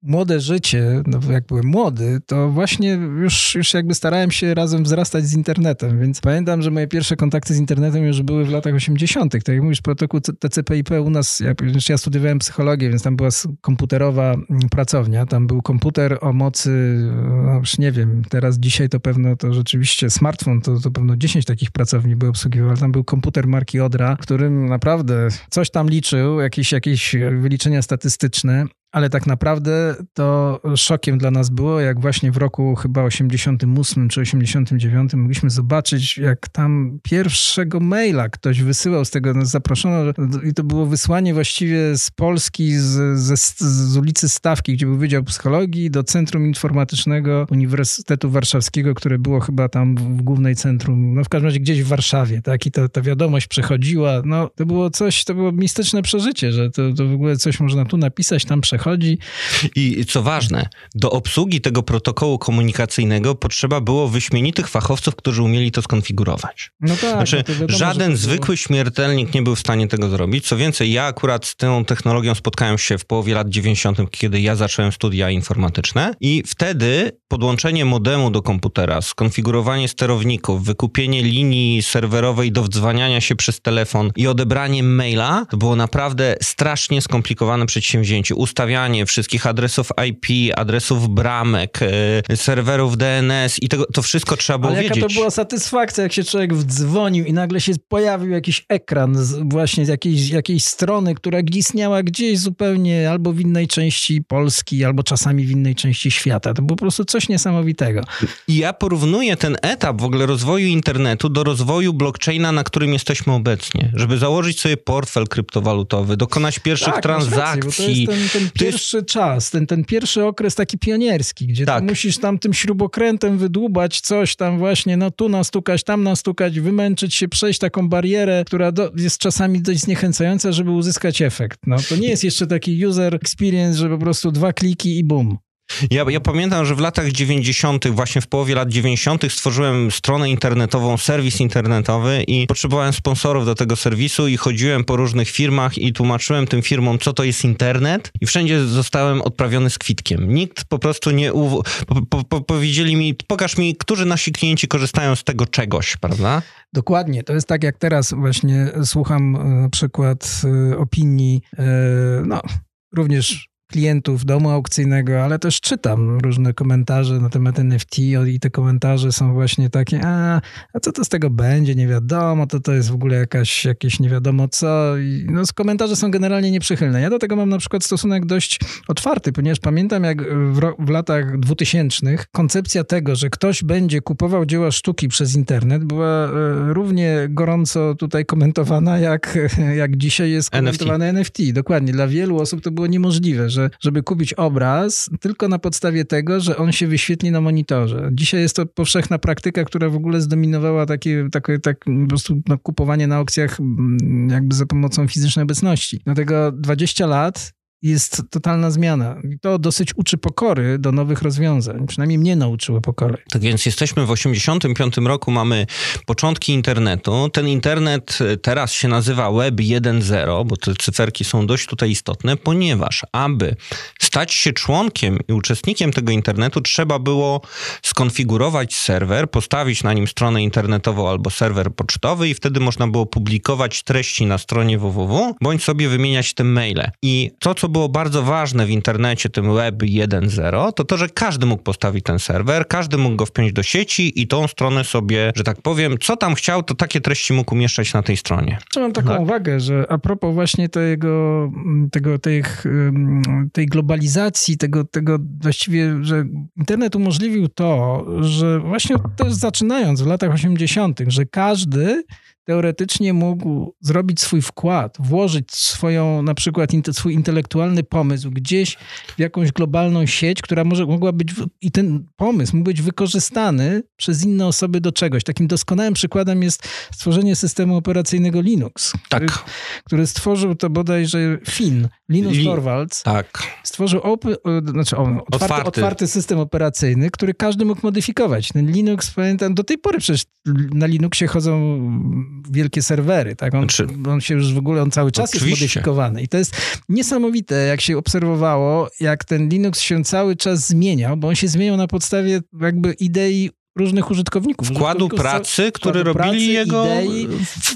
młode życie, no jak byłem młody, to właśnie już, już jakby starałem się razem wzrastać z internetem, więc pamiętam, że moje pierwsze kontakty z internetem już były w latach 80. Tak jak mówisz, protokół TCP/IP u nas, ja, ja studiowałem psychologię, więc tam była komputerowa mm, pracownia, tam był komputer o mocy, no już nie wiem, teraz dzisiaj to pewno to rzeczywiście smartfon, to, to pewno 10 takich pracowni by obsługiwał, ale tam był komputer marki Odra, którym naprawdę coś tam liczył, jakieś, jakieś wyliczenia statystyczne, ale tak naprawdę to szokiem dla nas było, jak właśnie w roku chyba 88 czy 89 mogliśmy zobaczyć, jak tam pierwszego maila ktoś wysyłał z tego, nas zaproszono i to było wysłanie właściwie z Polski, z, z, z ulicy Stawki, gdzie był Wydział Psychologii, do Centrum Informatycznego Uniwersytetu Warszawskiego, które było chyba tam w, głównej centrum, no w każdym razie gdzieś w Warszawie, tak? I to, ta wiadomość przechodziła, no to było coś, to było mistyczne przeżycie, że to, to w ogóle coś można tu napisać, tam przechodzić, przechodzi. I co ważne, do obsługi tego protokołu komunikacyjnego potrzeba było wyśmienitych fachowców, którzy umieli to skonfigurować. No tak. Znaczy, no wiadomo, żaden zwykły śmiertelnik nie był w stanie tego zrobić. Co więcej, ja akurat z tą technologią spotkałem się w połowie lat 90., kiedy ja zacząłem studia informatyczne i wtedy podłączenie modemu do komputera, skonfigurowanie sterowników, wykupienie linii serwerowej do wdzwaniania się przez telefon i odebranie maila to było naprawdę strasznie skomplikowane przedsięwzięcie. Ustawianie wszystkich adresów IP, adresów bramek, e, serwerów DNS i tego, to wszystko trzeba było Ale wiedzieć. jaka to była satysfakcja, jak się człowiek wdzwonił i nagle się pojawił jakiś ekran z, właśnie z jakiejś, jakiejś strony, która istniała gdzieś zupełnie albo w innej części Polski, albo czasami w innej części świata. To było po prostu coś niesamowitego. I ja porównuję ten etap w ogóle rozwoju internetu do rozwoju blockchaina, na którym jesteśmy obecnie. Żeby założyć sobie portfel kryptowalutowy, dokonać pierwszych tak, transakcji. ten, ten pierwszy czas, ten, ten pierwszy okres taki pionierski, gdzie tak. musisz tam tym śrubokrętem wydłubać coś tam właśnie, no tu nastukać, tam nastukać, wymęczyć się, przejść taką barierę, która do, jest czasami dość zniechęcająca, żeby uzyskać efekt. No to nie jest jeszcze taki user experience, że po prostu dwa kliki i bum. Ja, ja, pamiętam, że w latach 90., właśnie w połowie lat 90., stworzyłem stronę internetową, serwis internetowy i potrzebowałem sponsorów do tego serwisu i chodziłem po różnych firmach i tłumaczyłem tym firmom, co to jest internet i wszędzie zostałem odprawiony z kwitkiem. Nikt po prostu nie uw... po, po, powiedzieli mi, pokaż mi, którzy nasi klienci korzystają z tego czegoś, prawda? Dokładnie. To jest tak, jak teraz właśnie słucham e, na przykład e, opinii, e, no, również klientów domu aukcyjnego, ale też czytam różne komentarze na temat NFT i te komentarze są właśnie takie, a, a co to z tego będzie, nie wiadomo, to to jest w ogóle jakaś, jakieś nie wiadomo co. I, no, komentarze są generalnie nieprzychylne. Ja do tego mam na przykład stosunek dość otwarty, ponieważ pamiętam jak w, w latach dwutysięcznych koncepcja tego, że ktoś będzie kupował dzieła sztuki przez internet była e, równie gorąco tutaj komentowana, jak, jak dzisiaj jest komentowane NFT. NFT. Dokładnie. Dla wielu osób to było niemożliwe, że że żeby kupić obraz tylko na podstawie tego, że on się wyświetli na monitorze. Dzisiaj jest to powszechna praktyka, która w ogóle zdominowała takie, takie tak po prostu no, kupowanie na aukcjach mm, jakby za pomocą fizycznej obecności. Dlatego 20 lat jest totalna zmiana. I to dosyć uczy pokory do nowych rozwiązań. Przynajmniej mnie nauczyło pokory. Tak więc jesteśmy w 85 roku, mamy początki internetu. Ten internet e, teraz się nazywa Web 1.0, bo te cyferki są dość tutaj istotne, ponieważ aby stać się członkiem i uczestnikiem tego internetu, trzeba było skonfigurować serwer, postawić na nim stronę internetową albo serwer pocztowy i wtedy można było publikować treści na stronie www, bądź sobie wymieniać te maile. I to, co co było bardzo ważne w internecie, tym Web 1.0, to to, że każdy mógł postawić ten serwer, każdy mógł go wpiąć do sieci i tą stronę sobie, że tak powiem, co tam chciał, to takie treści mógł umieszczać na tej stronie. Czy mam taką tak. uwagę, że a propos właśnie tego, tego tej, tej globalizacji, tego, tego właściwie, że internet umożliwił to, że właśnie też zaczynając w latach 80., że każdy teoretycznie mógł zrobić swój wkład, włożyć swoją, na przykład swój intelektualny pomysł gdzieś w jakąś globalną sieć, która może, mogła być, i ten pomysł mógł być wykorzystany przez inne osoby do czegoś. Takim doskonałym przykładem jest stworzenie systemu operacyjnego Linux. Tak. Który, który stworzył to bodajże Finn, Linus Li Torvalds. Tak. Stworzył open, znaczy, otwarty, otwarty. otwarty system operacyjny, który każdy mógł modyfikować. Ten Linux, pamiętam, do tej pory przecież na Linuxie chodzą wielkie serwery, tak? On, znaczy, on się już w ogóle, on cały czas oczywiście. jest modyfikowany. I to jest niesamowite, jak się obserwowało, jak ten Linux się cały czas zmieniał, bo on się zmieniał na podstawie jakby idei różnych użytkowników. Wkładu użytkowników pracy, który robili pracy, jego idei,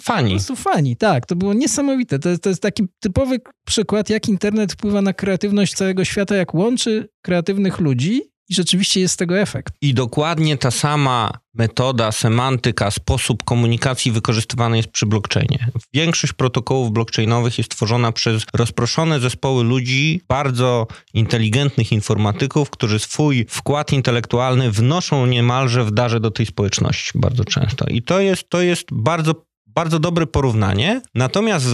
fani. Po prostu fani, tak. To było niesamowite. To, to jest taki typowy przykład, jak internet wpływa na kreatywność całego świata, jak łączy kreatywnych ludzi i rzeczywiście jest tego efekt. I dokładnie ta sama metoda, semantyka, sposób komunikacji wykorzystywany jest przy blockchainie. Większość protokołów blockchainowych jest tworzona przez rozproszone zespoły ludzi, bardzo inteligentnych informatyków, którzy swój wkład intelektualny wnoszą niemalże w darze do tej społeczności bardzo często. I to jest, to jest bardzo bardzo dobre porównanie. Natomiast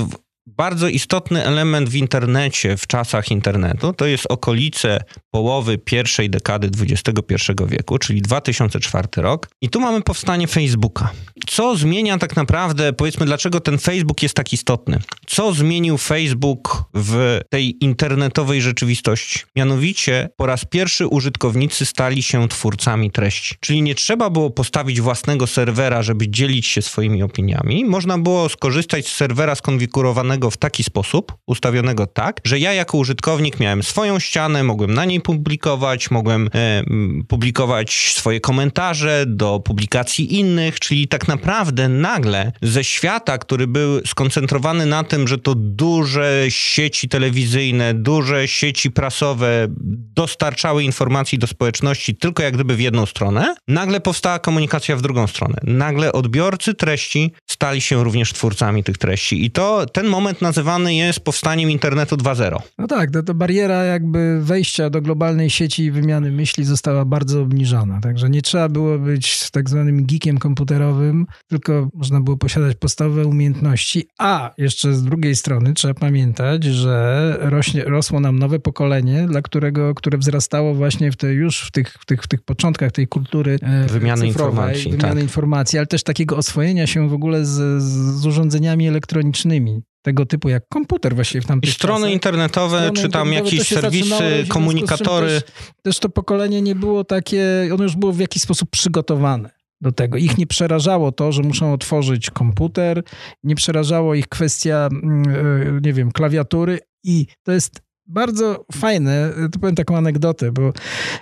bardzo istotny element w internecie, w czasach internetu, to jest okolice połowy pierwszej dekady XXI wieku, czyli 2004 rok. I tu mamy powstanie Facebooka. Co zmienia tak naprawdę, powiedzmy, dlaczego ten Facebook jest tak istotny? Co zmienił Facebook w tej internetowej rzeczywistości? Mianowicie po raz pierwszy użytkownicy stali się twórcami treści. Czyli nie trzeba było postawić własnego serwera, żeby dzielić się swoimi opiniami. Można było skorzystać z serwera skonfigurowanego w taki sposób, ustawionego tak, że ja jako użytkownik miałem swoją ścianę, mogłem na niej publikować, mogłem e, publikować swoje komentarze do publikacji innych, czyli tak naprawdę nagle ze świata, który był skoncentrowany na tym, że to duże sieci telewizyjne, duże sieci prasowe dostarczały informacji do społeczności tylko jak gdyby w jedną stronę, nagle powstała komunikacja w drugą stronę. Nagle odbiorcy treści stali się również twórcami tych treści i to ten moment nazywany jest powstaniem internetu 2.0. No tak, to, to bariera jakby wejścia do globalnej sieci wymiany myśli została bardzo obniżona. Także nie trzeba było być tak zwanym geekiem komputerowym, tylko można było posiadać podstawowe umiejętności. A jeszcze z drugiej strony trzeba pamiętać, że rośnie, rosło nam nowe pokolenie, dla którego, które wzrastało właśnie w te, już w tych, w, tych, w tych początkach tej kultury e, wymiany informacji, wymiany tak. informacji, ale też takiego oswojenia się w ogóle z, z urządzeniami elektronicznymi tego typu jak komputer właściwie w tamtych I strony czasach. internetowe, strony czy tam jakieś serwisy, komunikatory. Też, też to pokolenie nie było takie, ono już było w jakiś sposób przygotowane do tego. Ich nie przerażało to, że muszą otworzyć komputer, nie przerażało ich kwestia, mm, e, nie wiem, klawiatury i to jest bardzo fajne, to powiem taką anegdotę, bo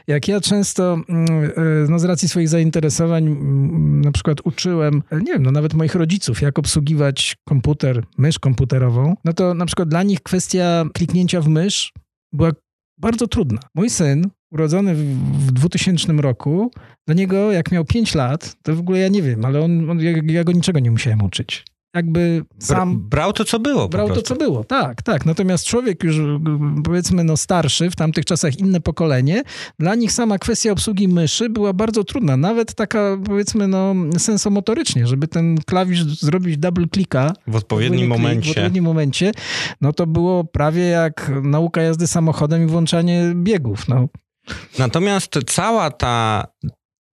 jak ja często mm, e, no z racji swoich zainteresowań mm, na przykład uczyłem, nie wiem, no nawet moich rodziców, jak obsługiwać komputer, mysz komputerową, no to na przykład dla nich kwestia kliknięcia w mysz była bardzo trudna. Mój syn, urodzony w 2000 roku, do niego jak miał 5 lat, to w ogóle ja nie wiem, ale on, on ja, ja go niczego nie musiałem uczyć jakby sam... Brał to, co było. Brał to, co było, tak, tak. Natomiast człowiek już, powiedzmy, no starszy, w tamtych czasach inne pokolenie, dla nich sama kwestia obsługi myszy była bardzo trudna. Nawet taka, powiedzmy, no sensomotorycznie, żeby ten klawisz zrobić double clicka w odpowiednim momencie. W odpowiednim momencie, no to było prawie jak nauka jazdy samochodem i włączanie biegów, no. Natomiast cała ta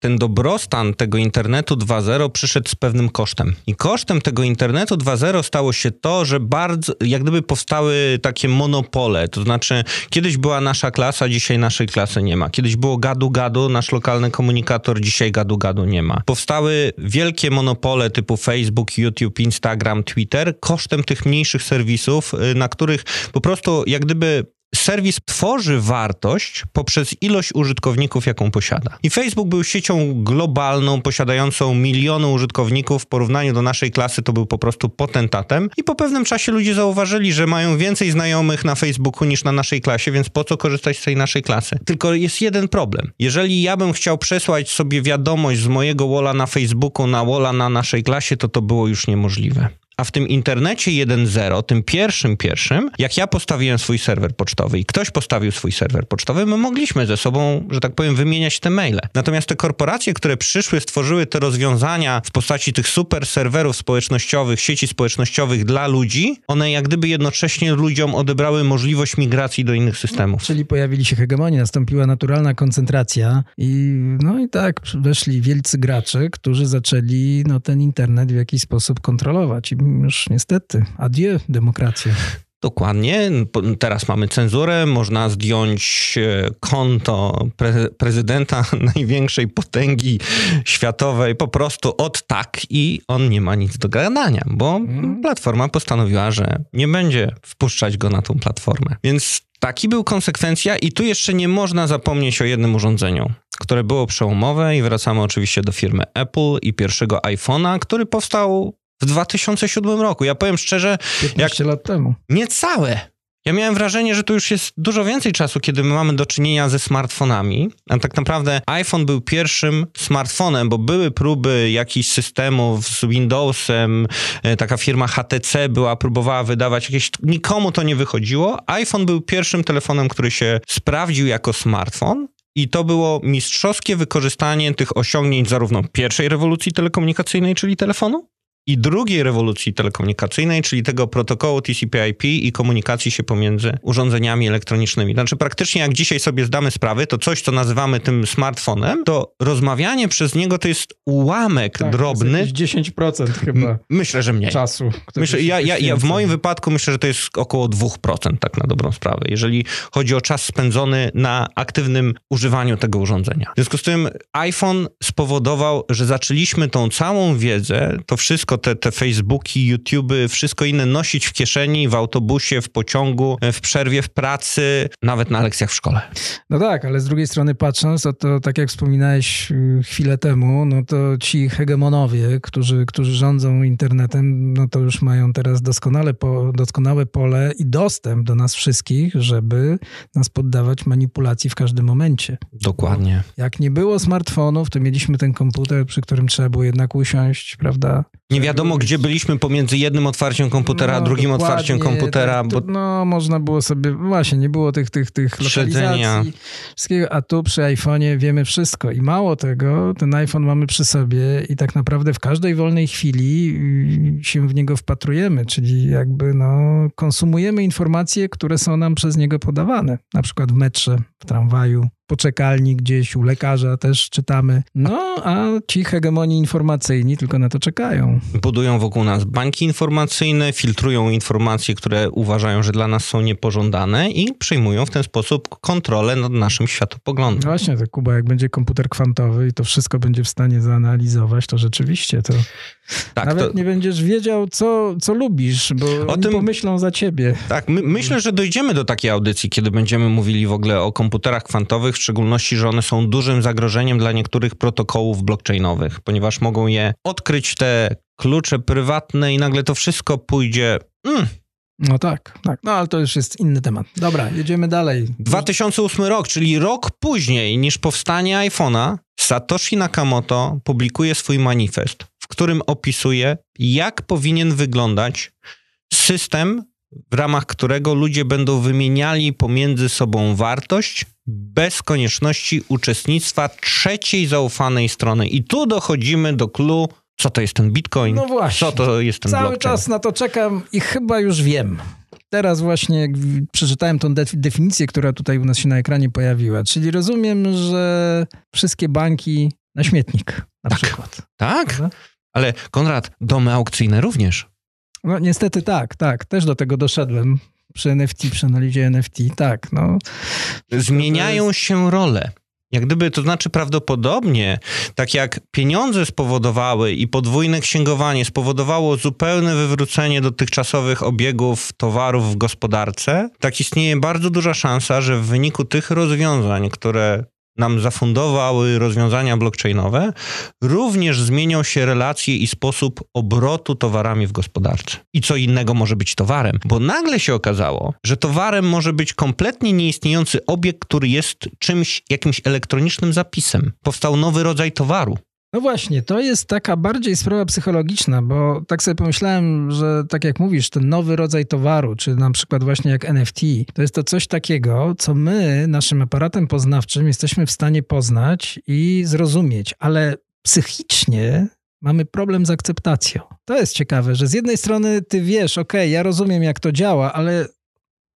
ten dobrostan tego internetu 2.0 przyszedł z pewnym kosztem. I kosztem tego internetu 2.0 stało się to, że bardzo, jak gdyby powstały takie monopole. To znaczy, kiedyś była nasza klasa, dzisiaj naszej klasy nie ma. Kiedyś było gadu-gadu, nasz lokalny komunikator, dzisiaj gadu-gadu nie ma. Powstały wielkie monopole typu Facebook, YouTube, Instagram, Twitter kosztem tych mniejszych serwisów, y, na których po prostu jak gdyby serwis tworzy wartość poprzez ilość użytkowników, jaką posiada. I Facebook był siecią globalną, posiadającą miliony użytkowników. W porównaniu do naszej klasy to był po prostu potentatem. I po pewnym czasie ludzie zauważyli, że mają więcej znajomych na Facebooku niż na naszej klasie, więc po co korzystać z tej naszej klasy? Tylko jest jeden problem. Jeżeli ja bym chciał przesłać sobie wiadomość z mojego walla na Facebooku na walla na naszej klasie, to to było już niemożliwe. A w tym internecie 1.0, tym pierwszym pierwszym, jak ja postawiłem swój serwer pocztowy i ktoś postawił swój serwer pocztowy, my mogliśmy ze sobą, że tak powiem, wymieniać te maile. Natomiast te korporacje, które przyszły, stworzyły te rozwiązania w postaci tych super serwerów społecznościowych, sieci społecznościowych dla ludzi, one jak gdyby jednocześnie ludziom odebrały możliwość migracji do innych systemów. Czyli pojawili się hegemonie, nastąpiła naturalna koncentracja i no i tak weszli wielcy gracze, którzy zaczęli no, ten internet w jakiś sposób kontrolować. Już niestety, adieu demokracja. Dokładnie. Teraz mamy cenzurę, można zdjąć e, konto pre prezydenta największej potęgi światowej po prostu od tak i on nie ma nic do gadania, bo mhm. platforma postanowiła, że nie będzie wpuszczać go na tą platformę. Więc taki był konsekwencja i tu jeszcze nie można zapomnieć o jednym urządzeniu, które było przełomowe i wracamy oczywiście do firmy Apple i pierwszego iPhone'a, który powstał w 2007 roku. Ja powiem szczerze... 15 jak... lat temu. Niecałe. Ja miałem wrażenie, że to już jest dużo więcej czasu, kiedy my mamy do czynienia ze smartfonami. A tak naprawdę iPhone był pierwszym smartfonem, bo były próby jakichś systemów z Windowsem. E, taka firma HTC była, próbowała wydawać jakieś... Nikomu to nie wychodziło. iPhone był pierwszym telefonem, który się sprawdził jako smartfon. I to było mistrzowskie wykorzystanie tych osiągnięć zarówno pierwszej rewolucji telekomunikacyjnej, czyli telefonu, i drugiej rewolucji telekomunikacyjnej, czyli tego protokołu TCP/IP i komunikacji się pomiędzy urządzeniami elektronicznymi. Znaczy praktycznie jak dzisiaj sobie zdamy sprawę, to coś, co nazywamy tym smartfonem, to rozmawianie przez niego to jest ułamek tak, drobny. To jest 10% chyba. Myślę, że mniej. Czasu. Myślę, ja, ja, ja, w moim wypadku myślę, że to jest około 2% tak na dobrą sprawę, jeżeli chodzi o czas spędzony na aktywnym używaniu tego urządzenia. W związku z tym iPhone spowodował, że zaczęliśmy tą całą wiedzę, to wszystko wszystko, te, te Facebooki, YouTuby, wszystko inne nosić w kieszeni, w autobusie, w pociągu, w przerwie w pracy, nawet na lekcjach w szkole. No tak, ale z drugiej strony patrząc, to, to tak jak wspominałeś y, chwilę temu, no to ci hegemonowie, którzy, którzy rządzą internetem, no to już mają teraz doskonale po, doskonałe pole i dostęp do nas wszystkich, żeby nas poddawać manipulacji w każdym momencie. Dokładnie. Bo jak nie było smartfonów, to mieliśmy ten komputer, przy którym trzeba było jednak usiąść, prawda? Nie wiadomo, gdzie byliśmy pomiędzy jednym otwarciem komputera, a no, drugim otwarciem komputera. Tak, bo... No, można było sobie, właśnie, nie było tych, tych, tych lokalizacji, wszystkiego, a tu przy iPhone'ie wiemy wszystko. I mało tego, ten iPhone mamy przy sobie i tak naprawdę w każdej wolnej chwili y, się w niego wpatrujemy, czyli jakby no, konsumujemy informacje, które są nam przez niego podawane. Na przykład w metrze, w tramwaju, poczekalni gdzieś, u lekarza też czytamy. No, a ci hegemonii informacyjni tylko na to czekają. Budują wokół nas banki informacyjne, filtrują informacje, które uważają, że dla nas są niepożądane i przyjmują w ten sposób kontrolę nad naszym światopoglądem. No właśnie, to Kuba, jak będzie komputer kwantowy i to wszystko będzie w stanie zanalizować, to rzeczywiście to tak, nawet to... nie będziesz wiedział, co, co lubisz, bo o tym pomyślą za ciebie. Tak, my, myślę, że dojdziemy do takiej audycji, kiedy będziemy mówili w ogóle o komputerach kwantowych, szczególności, że one są dużym zagrożeniem dla niektórych protokołów blockchainowych, ponieważ mogą je odkryć te klucze prywatne i nagle to wszystko pójdzie. Mm, no tak, tak. No ale to już jest inny temat. Dobra, jedziemy dalej. 2008 rok, czyli rok później niż powstanie iPhone'a, Satoshi Nakamoto publikuje swój manifest, w którym opisuje, jak powinien wyglądać system, w ramach którego ludzie będą wymieniali pomiędzy sobą wartość bez konieczności uczestnictwa trzeciej zaufanej strony. I tu dochodzimy do clue, co to jest ten bitcoin, no właśnie. co to jest ten Cały blockchain. czas na to czekam i chyba już wiem. Teraz właśnie jak przeczytałem tą definicję, która tutaj u nas się na ekranie pojawiła. Czyli rozumiem, że wszystkie banki na śmietnik na tak. przykład. Tak? Ale Konrad, domy aukcyjne również. No niestety tak, tak. Też do tego doszedłem przy NFT, przy analizie NFT, tak. No. Zmieniają jest... się role. Jak gdyby, to znaczy prawdopodobnie, tak jak pieniądze spowodowały i podwójne księgowanie spowodowało zupełne wywrócenie dotychczasowych obiegów towarów w gospodarce, tak istnieje bardzo duża szansa, że w wyniku tych rozwiązań, które nam zafundowały rozwiązania blockchainowe, również zmienią się relacje i sposób obrotu towarami w gospodarce. I co innego może być towarem, bo nagle się okazało, że towarem może być kompletnie nieistniejący obiekt, który jest czymś, jakimś elektronicznym zapisem. Powstał nowy rodzaj towaru. No właśnie, to jest taka bardziej sprawa psychologiczna, bo tak sobie pomyślałem, że tak jak mówisz, ten nowy rodzaj towaru, czy na przykład właśnie jak NFT, to jest to coś takiego, co my naszym aparatem poznawczym jesteśmy w stanie poznać i zrozumieć, ale psychicznie mamy problem z akceptacją. To jest ciekawe, że z jednej strony ty wiesz, ok, ja rozumiem jak to działa, ale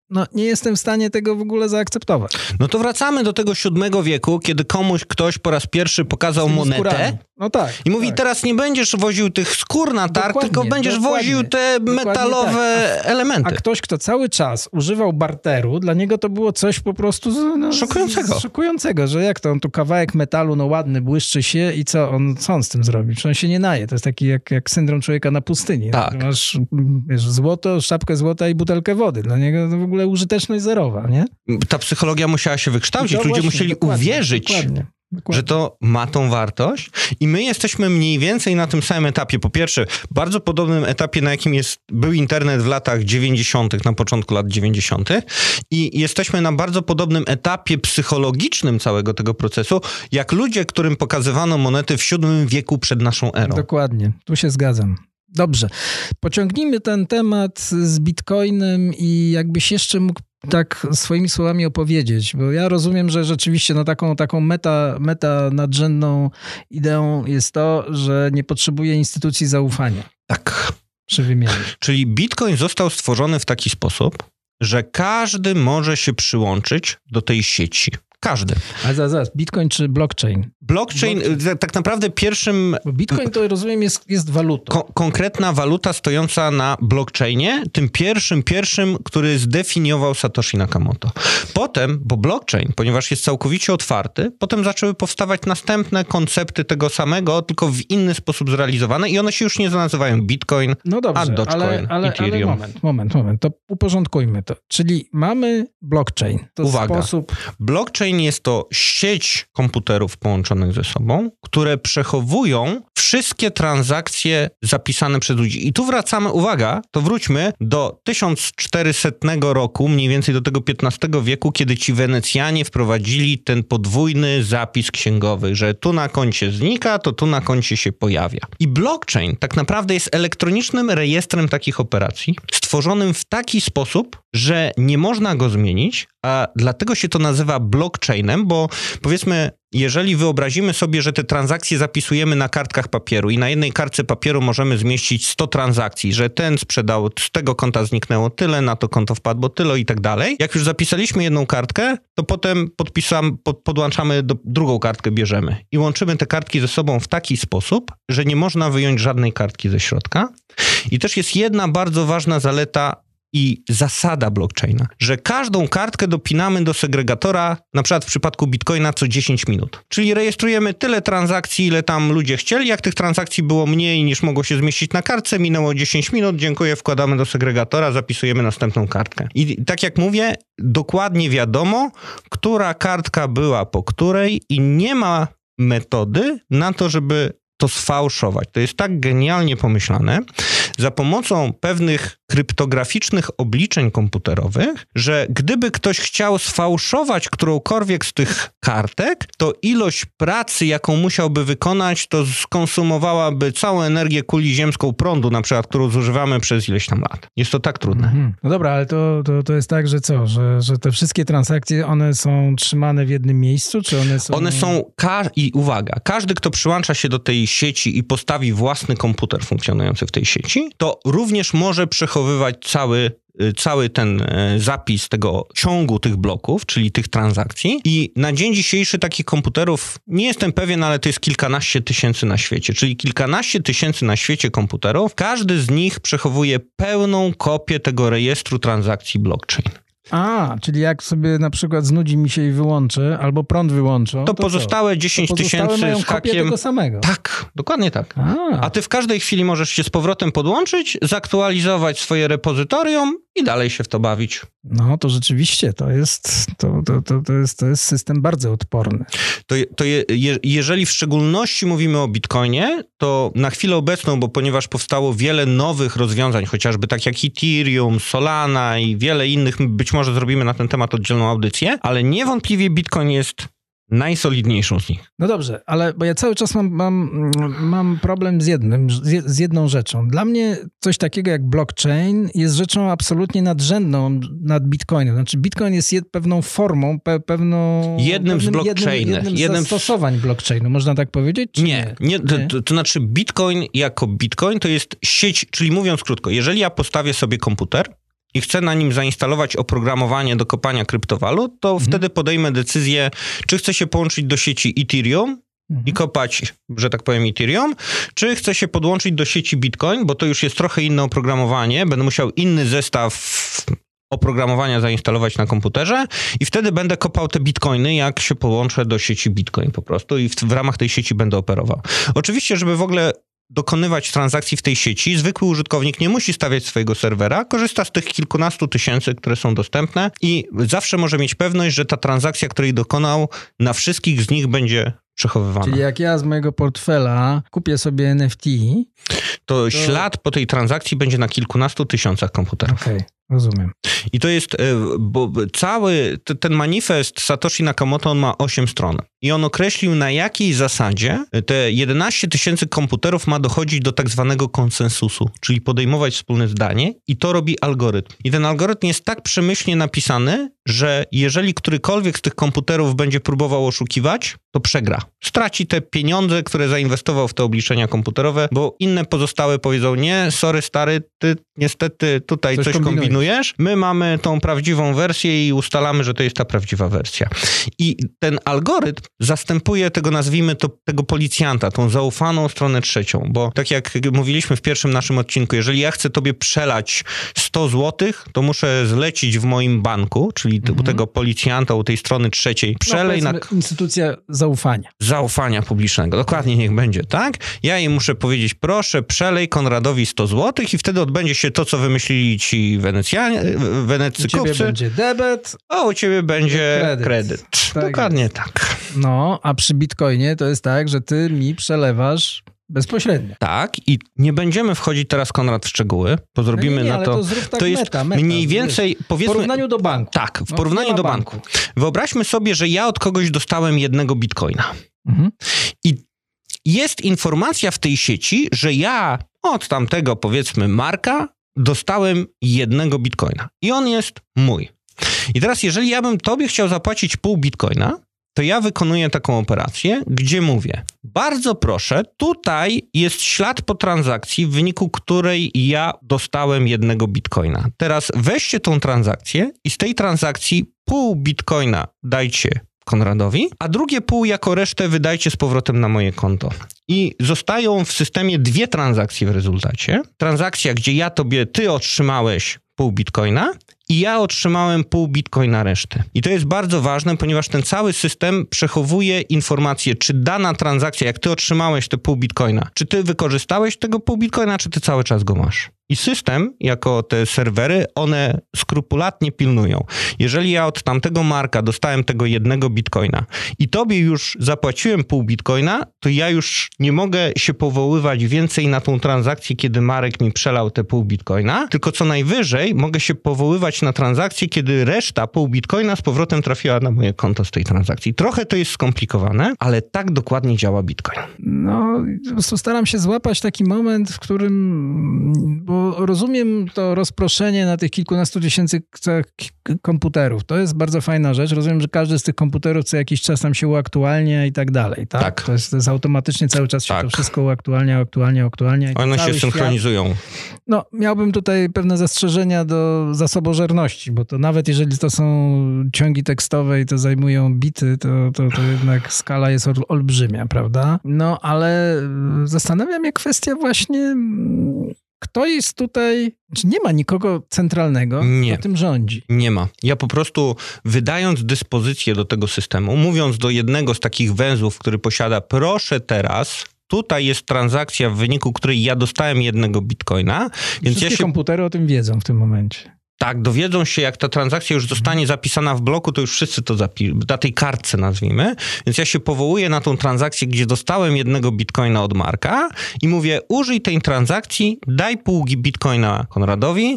no, nie jestem w stanie tego w ogóle zaakceptować. No to wracamy do tego siódmego wieku, kiedy komuś ktoś po raz pierwszy pokazał monetę. Skórami. No tak. I mówi, tak. teraz nie będziesz woził tych skór na targ, dokładnie, tylko będziesz dokładnie, woził te metalowe tak. elementy. A ktoś, kto cały czas używał barteru, dla niego to było coś po prostu no, szokującego. szokującego, że jak to, on tu kawałek metalu, no ładny, błyszczy się i co on, co on z tym zrobi? Przecież on się nie naje. To jest taki jak, jak syndrom człowieka na pustyni. Tak. Masz wiesz, złoto, szapkę złota i butelkę wody. Dla niego to w ogóle użyteczność zerowa, nie? Ta psychologia musiała się wykształcić. Ludzie właśnie, musieli uwierzyć. Dokładnie Dokładnie. że to ma tą wartość i my jesteśmy mniej więcej na tym samym etapie. Po pierwsze, bardzo podobnym etapie, na jakim jest, był internet w latach 90., na początku lat 90. i jesteśmy na bardzo podobnym etapie psychologicznym całego tego procesu, jak ludzie, którym pokazywano monety w VII wieku przed naszą erą. Dokładnie, tu się zgadzam. Dobrze. Pociągnijmy ten temat z Bitcoinem i jakbyś jeszcze mógł tak swoimi słowami opowiedzieć, bo ja rozumiem, że rzeczywiście no taką, taką meta, meta nadrzędną ideą jest to, że nie potrzebuje instytucji zaufania. Tak. Przy wymianie. Czyli Bitcoin został stworzony w taki sposób, że każdy może się przyłączyć do tej sieci. Każdy. Ale zaraz, zaraz, Bitcoin czy blockchain? Blockchain, blockchain. tak naprawdę pierwszym... Bitcoin to rozumiem jest, jest walutą. Ko konkretna waluta stojąca na blockchainie, tym pierwszym, pierwszym, który zdefiniował Satoshi Nakamoto. Potem, bo blockchain, ponieważ jest całkowicie otwarty, potem zaczęły powstawać następne koncepty tego samego, tylko w inny sposób zrealizowane i one się już nie nazywają Bitcoin, no dobrze, a Dogecoin, ale, ale, Ethereum. Ale moment, moment, moment, to uporządkujmy to. Czyli mamy blockchain. To Uwaga, sposób... blockchain jest to sieć komputerów połączonych ze sobą, które przechowują wszystkie transakcje zapisane przez ludzi. I tu wracamy, uwaga, to wróćmy do 1400 roku, mniej więcej do tego XV wieku, kiedy ci Wenecjanie wprowadzili ten podwójny zapis księgowy, że tu na koncie znika, to tu na koncie się pojawia. I blockchain tak naprawdę jest elektronicznym rejestrem takich operacji, stworzonym w taki sposób, że nie można go zmienić, a dlatego się to nazywa blockchainem, bo powiedzmy, jeżeli wyobrazimy sobie, że te transakcje zapisujemy na kartkach papieru i na jednej kartce papieru możemy zmieścić 100 transakcji, że ten sprzedał, z tego konta zniknęło tyle, na to konto wpadło tyle i tak dalej. Jak już zapisaliśmy jedną kartkę, to potem podpisam, pod, podłączamy do drugą kartkę, bierzemy i łączymy te kartki ze sobą w taki sposób, że nie można wyjąć żadnej kartki ze środka. I też jest jedna bardzo ważna zaleta i zasada blockchaina, że każdą kartkę dopinamy do segregatora, na przykład w przypadku Bitcoina co 10 minut. Czyli rejestrujemy tyle transakcji, ile tam ludzie chcieli. Jak tych transakcji było mniej niż mogło się zmieścić na kartce, minęło 10 minut, dziękuję, wkładamy do segregatora, zapisujemy następną kartkę. I tak jak mówię, dokładnie wiadomo, która kartka była po której i nie ma metody na to, żeby to sfałszować. To jest tak genialnie pomyślane, za pomocą pewnych kryptograficznych obliczeń komputerowych, że gdyby ktoś chciał sfałszować którąkolwiek z tych kartek, to ilość pracy, jaką musiałby wykonać, to skonsumowałaby całą energię kuli ziemską prądu, na przykład, którą zużywamy przez ileś tam lat. Jest to tak trudne. Mhm. No dobra, ale to, to, to jest tak, że co, że, że te wszystkie transakcje, one są trzymane w jednym miejscu, czy one są... One są, i uwaga, każdy, kto przyłącza się do tej sieci i postawi własny komputer funkcjonujący w tej sieci, to również może przechowywać cały y, cały ten y, zapis tego ciągu tych bloków, czyli tych transakcji. I na dzień dzisiejszy takich komputerów, nie jestem pewien, ale to jest kilkanaście tysięcy na świecie, czyli kilkanaście tysięcy na świecie komputerów. Każdy z nich przechowuje pełną kopię tego rejestru transakcji blockchain. A, czyli jak sobie na przykład znudzi mi się i wyłączy, albo prąd wyłączą, to, to pozostałe co? 10 tysięcy z hakiem... tego samego. Tak, dokładnie tak. A. A ty w każdej chwili możesz się z powrotem podłączyć, zaktualizować swoje repozytorium i dalej się w to bawić. No to rzeczywiście to jest, to, to, to, to jest, to jest system bardzo odporny. To, to je, je, jeżeli w szczególności mówimy o Bitcoinie, to na chwilę obecną, bo ponieważ powstało wiele nowych rozwiązań, chociażby tak jak Ethereum, Solana i wiele innych, być może zrobimy na ten temat oddzielną audycję, ale niewątpliwie Bitcoin jest najsolidniejszą z nich. No dobrze, ale bo ja cały czas mam, mam, mam problem z jednym, z jedną rzeczą. Dla mnie coś takiego jak blockchain jest rzeczą absolutnie nadrzędną nad Bitcoinem. Znaczy Bitcoin jest jed, pewną formą, pe, pewną... Jednym pewnym, z blockchain. Jednym, jednym, jednym z zastosowań blockchainu, można tak powiedzieć? Nie, nie, nie, nie? To, to znaczy Bitcoin jako Bitcoin to jest sieć, czyli mówiąc krótko, jeżeli ja postawię sobie komputer, i chcę na nim zainstalować oprogramowanie do kopania kryptowalut, to mhm. wtedy podejmę decyzję, czy chcę się połączyć do sieci Ethereum, mhm. i kopać, że tak powiem, Ethereum, czy chcę się podłączyć do sieci Bitcoin, bo to już jest trochę inne oprogramowanie, będę musiał inny zestaw oprogramowania zainstalować na komputerze i wtedy będę kopał te bitcoiny, jak się połączę do sieci Bitcoin po prostu i w, w ramach tej sieci będę operował. Oczywiście, żeby w ogóle dokonywać transakcji w tej sieci, zwykły użytkownik nie musi stawiać swojego serwera, korzysta z tych kilkunastu tysięcy, które są dostępne i zawsze może mieć pewność, że ta transakcja, której dokonał, na wszystkich z nich będzie przechowywana. Czyli jak ja z mojego portfela kupię sobie NFT, to, to... ślad po tej transakcji będzie na kilkunastu tysiącach komputerów. Okay. Rozumiem. I to jest, e, bo cały ten manifest Satoshi Nakamoto, on ma 8 stron. I on określił, na jakiej zasadzie te 11 tysięcy komputerów ma dochodzić do tak zwanego konsensusu, czyli podejmować wspólne zdanie i to robi algorytm. I ten algorytm jest tak przemyślnie napisany, że jeżeli którykolwiek z tych komputerów będzie próbował oszukiwać, to przegra. Straci te pieniądze, które zainwestował w te obliczenia komputerowe, bo inne pozostałe powiedzą, nie, sorry stary, ty niestety tutaj coś, coś kombinujesz. My mamy tą prawdziwą wersję i ustalamy, że to jest ta prawdziwa wersja. I ten algorytm zastępuje tego, nazwijmy to, tego policjanta, tą zaufaną stronę trzecią, bo tak jak mówiliśmy w pierwszym naszym odcinku, jeżeli ja chcę tobie przelać 100 zł, to muszę zlecić w moim banku, czyli mhm. u tego policjanta, u tej strony trzeciej, no, przelej no, na... Instytucja zaufania. Zaufania publicznego, dokładnie niech będzie, tak? Ja jej muszę powiedzieć, proszę, przelej Konradowi 100 zł i wtedy odbędzie się to, co wymyślili ci Wenecjanie, Wenecykowcy. U ciebie będzie debet, a u ciebie będzie kredyt. kredyt. Tak dokładnie jest. tak. No, a przy Bitcoinie to jest tak, że ty mi przelewasz Bezpośrednio. Tak, i nie będziemy wchodzić teraz, Konrad, w szczegóły, bo zrobimy no nie, nie, na to. To, tak to jest meta, meta, mniej więcej, wiesz, powiedzmy. W porównaniu do banku. Tak, w no, porównaniu do banku. banku. Wyobraźmy sobie, że ja od kogoś dostałem jednego bitcoina. Mhm. I jest informacja w tej sieci, że ja od tamtego, powiedzmy, marka dostałem jednego bitcoina. I on jest mój. I teraz, jeżeli ja bym tobie chciał zapłacić pół bitcoina, to ja wykonuję taką operację, gdzie mówię: Bardzo proszę, tutaj jest ślad po transakcji, w wyniku której ja dostałem jednego bitcoina. Teraz weźcie tą transakcję i z tej transakcji pół bitcoina dajcie Konradowi, a drugie pół jako resztę wydajcie z powrotem na moje konto. I zostają w systemie dwie transakcje w rezultacie. Transakcja, gdzie ja tobie, ty otrzymałeś pół bitcoina i ja otrzymałem pół bitcoina reszty. I to jest bardzo ważne, ponieważ ten cały system przechowuje informacje, czy dana transakcja, jak ty otrzymałeś te pół bitcoina, czy ty wykorzystałeś tego pół bitcoina, czy ty cały czas go masz. I system, jako te serwery, one skrupulatnie pilnują. Jeżeli ja od tamtego marka dostałem tego jednego bitcoina i tobie już zapłaciłem pół bitcoina, to ja już nie mogę się powoływać więcej na tą transakcję, kiedy Marek mi przelał te pół bitcoina, tylko co najwyżej mogę się powoływać na transakcję, kiedy reszta pół bitcoina z powrotem trafiła na moje konto z tej transakcji. Trochę to jest skomplikowane, ale tak dokładnie działa bitcoin. No, staram się złapać taki moment, w którym, bo rozumiem to rozproszenie na tych kilkunastu tysięcy komputerów. To jest bardzo fajna rzecz. Rozumiem, że każdy z tych komputerów co jakiś czas tam się uaktualnia i tak dalej, tak? tak. To, jest, to jest automatycznie cały czas się tak. to wszystko uaktualnia, uaktualnia, uaktualnia. One się synchronizują. Świat... No, miałbym tutaj pewne zastrzeżenia do zasobożerności, bo to nawet jeżeli to są ciągi tekstowe i to zajmują bity, to, to, to jednak skala jest olbrzymia, prawda? No, ale zastanawiam się kwestia właśnie kto jest tutaj, czy nie ma nikogo centralnego, nie. kto tym rządzi? Nie ma. Ja po prostu wydając dyspozycję do tego systemu, mówiąc do jednego z takich węzłów, który posiada, proszę teraz tutaj jest transakcja, w wyniku której ja dostałem jednego bitcoina. Więc Wszystkie ja się... komputery o tym wiedzą w tym momencie. Tak, dowiedzą się, jak ta transakcja już zostanie zapisana w bloku, to już wszyscy to zapiszą, na tej kartce nazwijmy. Więc ja się powołuję na tą transakcję, gdzie dostałem jednego bitcoina od Marka i mówię, użyj tej transakcji, daj pół bitcoina Konradowi,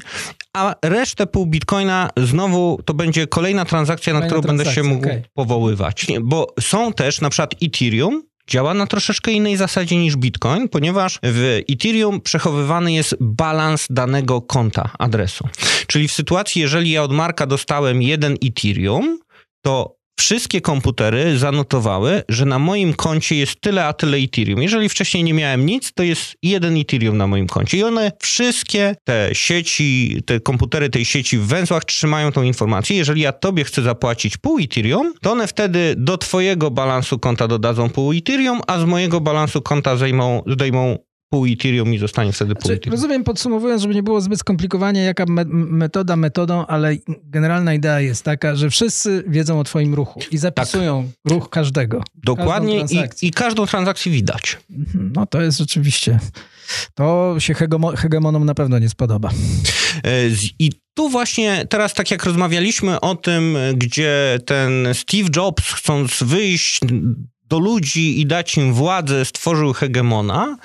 a resztę pół bitcoina znowu to będzie kolejna transakcja, na którą będę się mógł okay. powoływać. Bo są też na przykład Ethereum, działa na troszeczkę innej zasadzie niż Bitcoin, ponieważ w Ethereum przechowywany jest balans danego konta adresu. Czyli w sytuacji, jeżeli ja od Marka dostałem jeden Ethereum, to wszystkie komputery zanotowały, że na moim koncie jest tyle a tyle Ethereum. Jeżeli wcześniej nie miałem nic, to jest jeden Ethereum na moim koncie. I one wszystkie te sieci, te komputery tej sieci w węzłach trzymają tą informację. Jeżeli ja tobie chcę zapłacić pół Ethereum, to one wtedy do twojego balansu konta dodadzą pół Ethereum, a z mojego balansu konta zdejmą, zdejmą pół Ethereum i zostanie wtedy pół znaczy, Ethereum. Rozumiem, podsumowując, żeby nie było zbyt skomplikowanie, jaka me metoda metodą, ale generalna idea jest taka, że wszyscy wiedzą o twoim ruchu i zapisują tak. ruch każdego. Dokładnie i, i każdą transakcję widać. Mhm, no to jest rzeczywiście, to się hegemonom na pewno nie spodoba. E, I tu właśnie teraz, tak jak rozmawialiśmy o tym, gdzie ten Steve Jobs, chcąc wyjść do ludzi i dać im władzę, stworzył hegemona,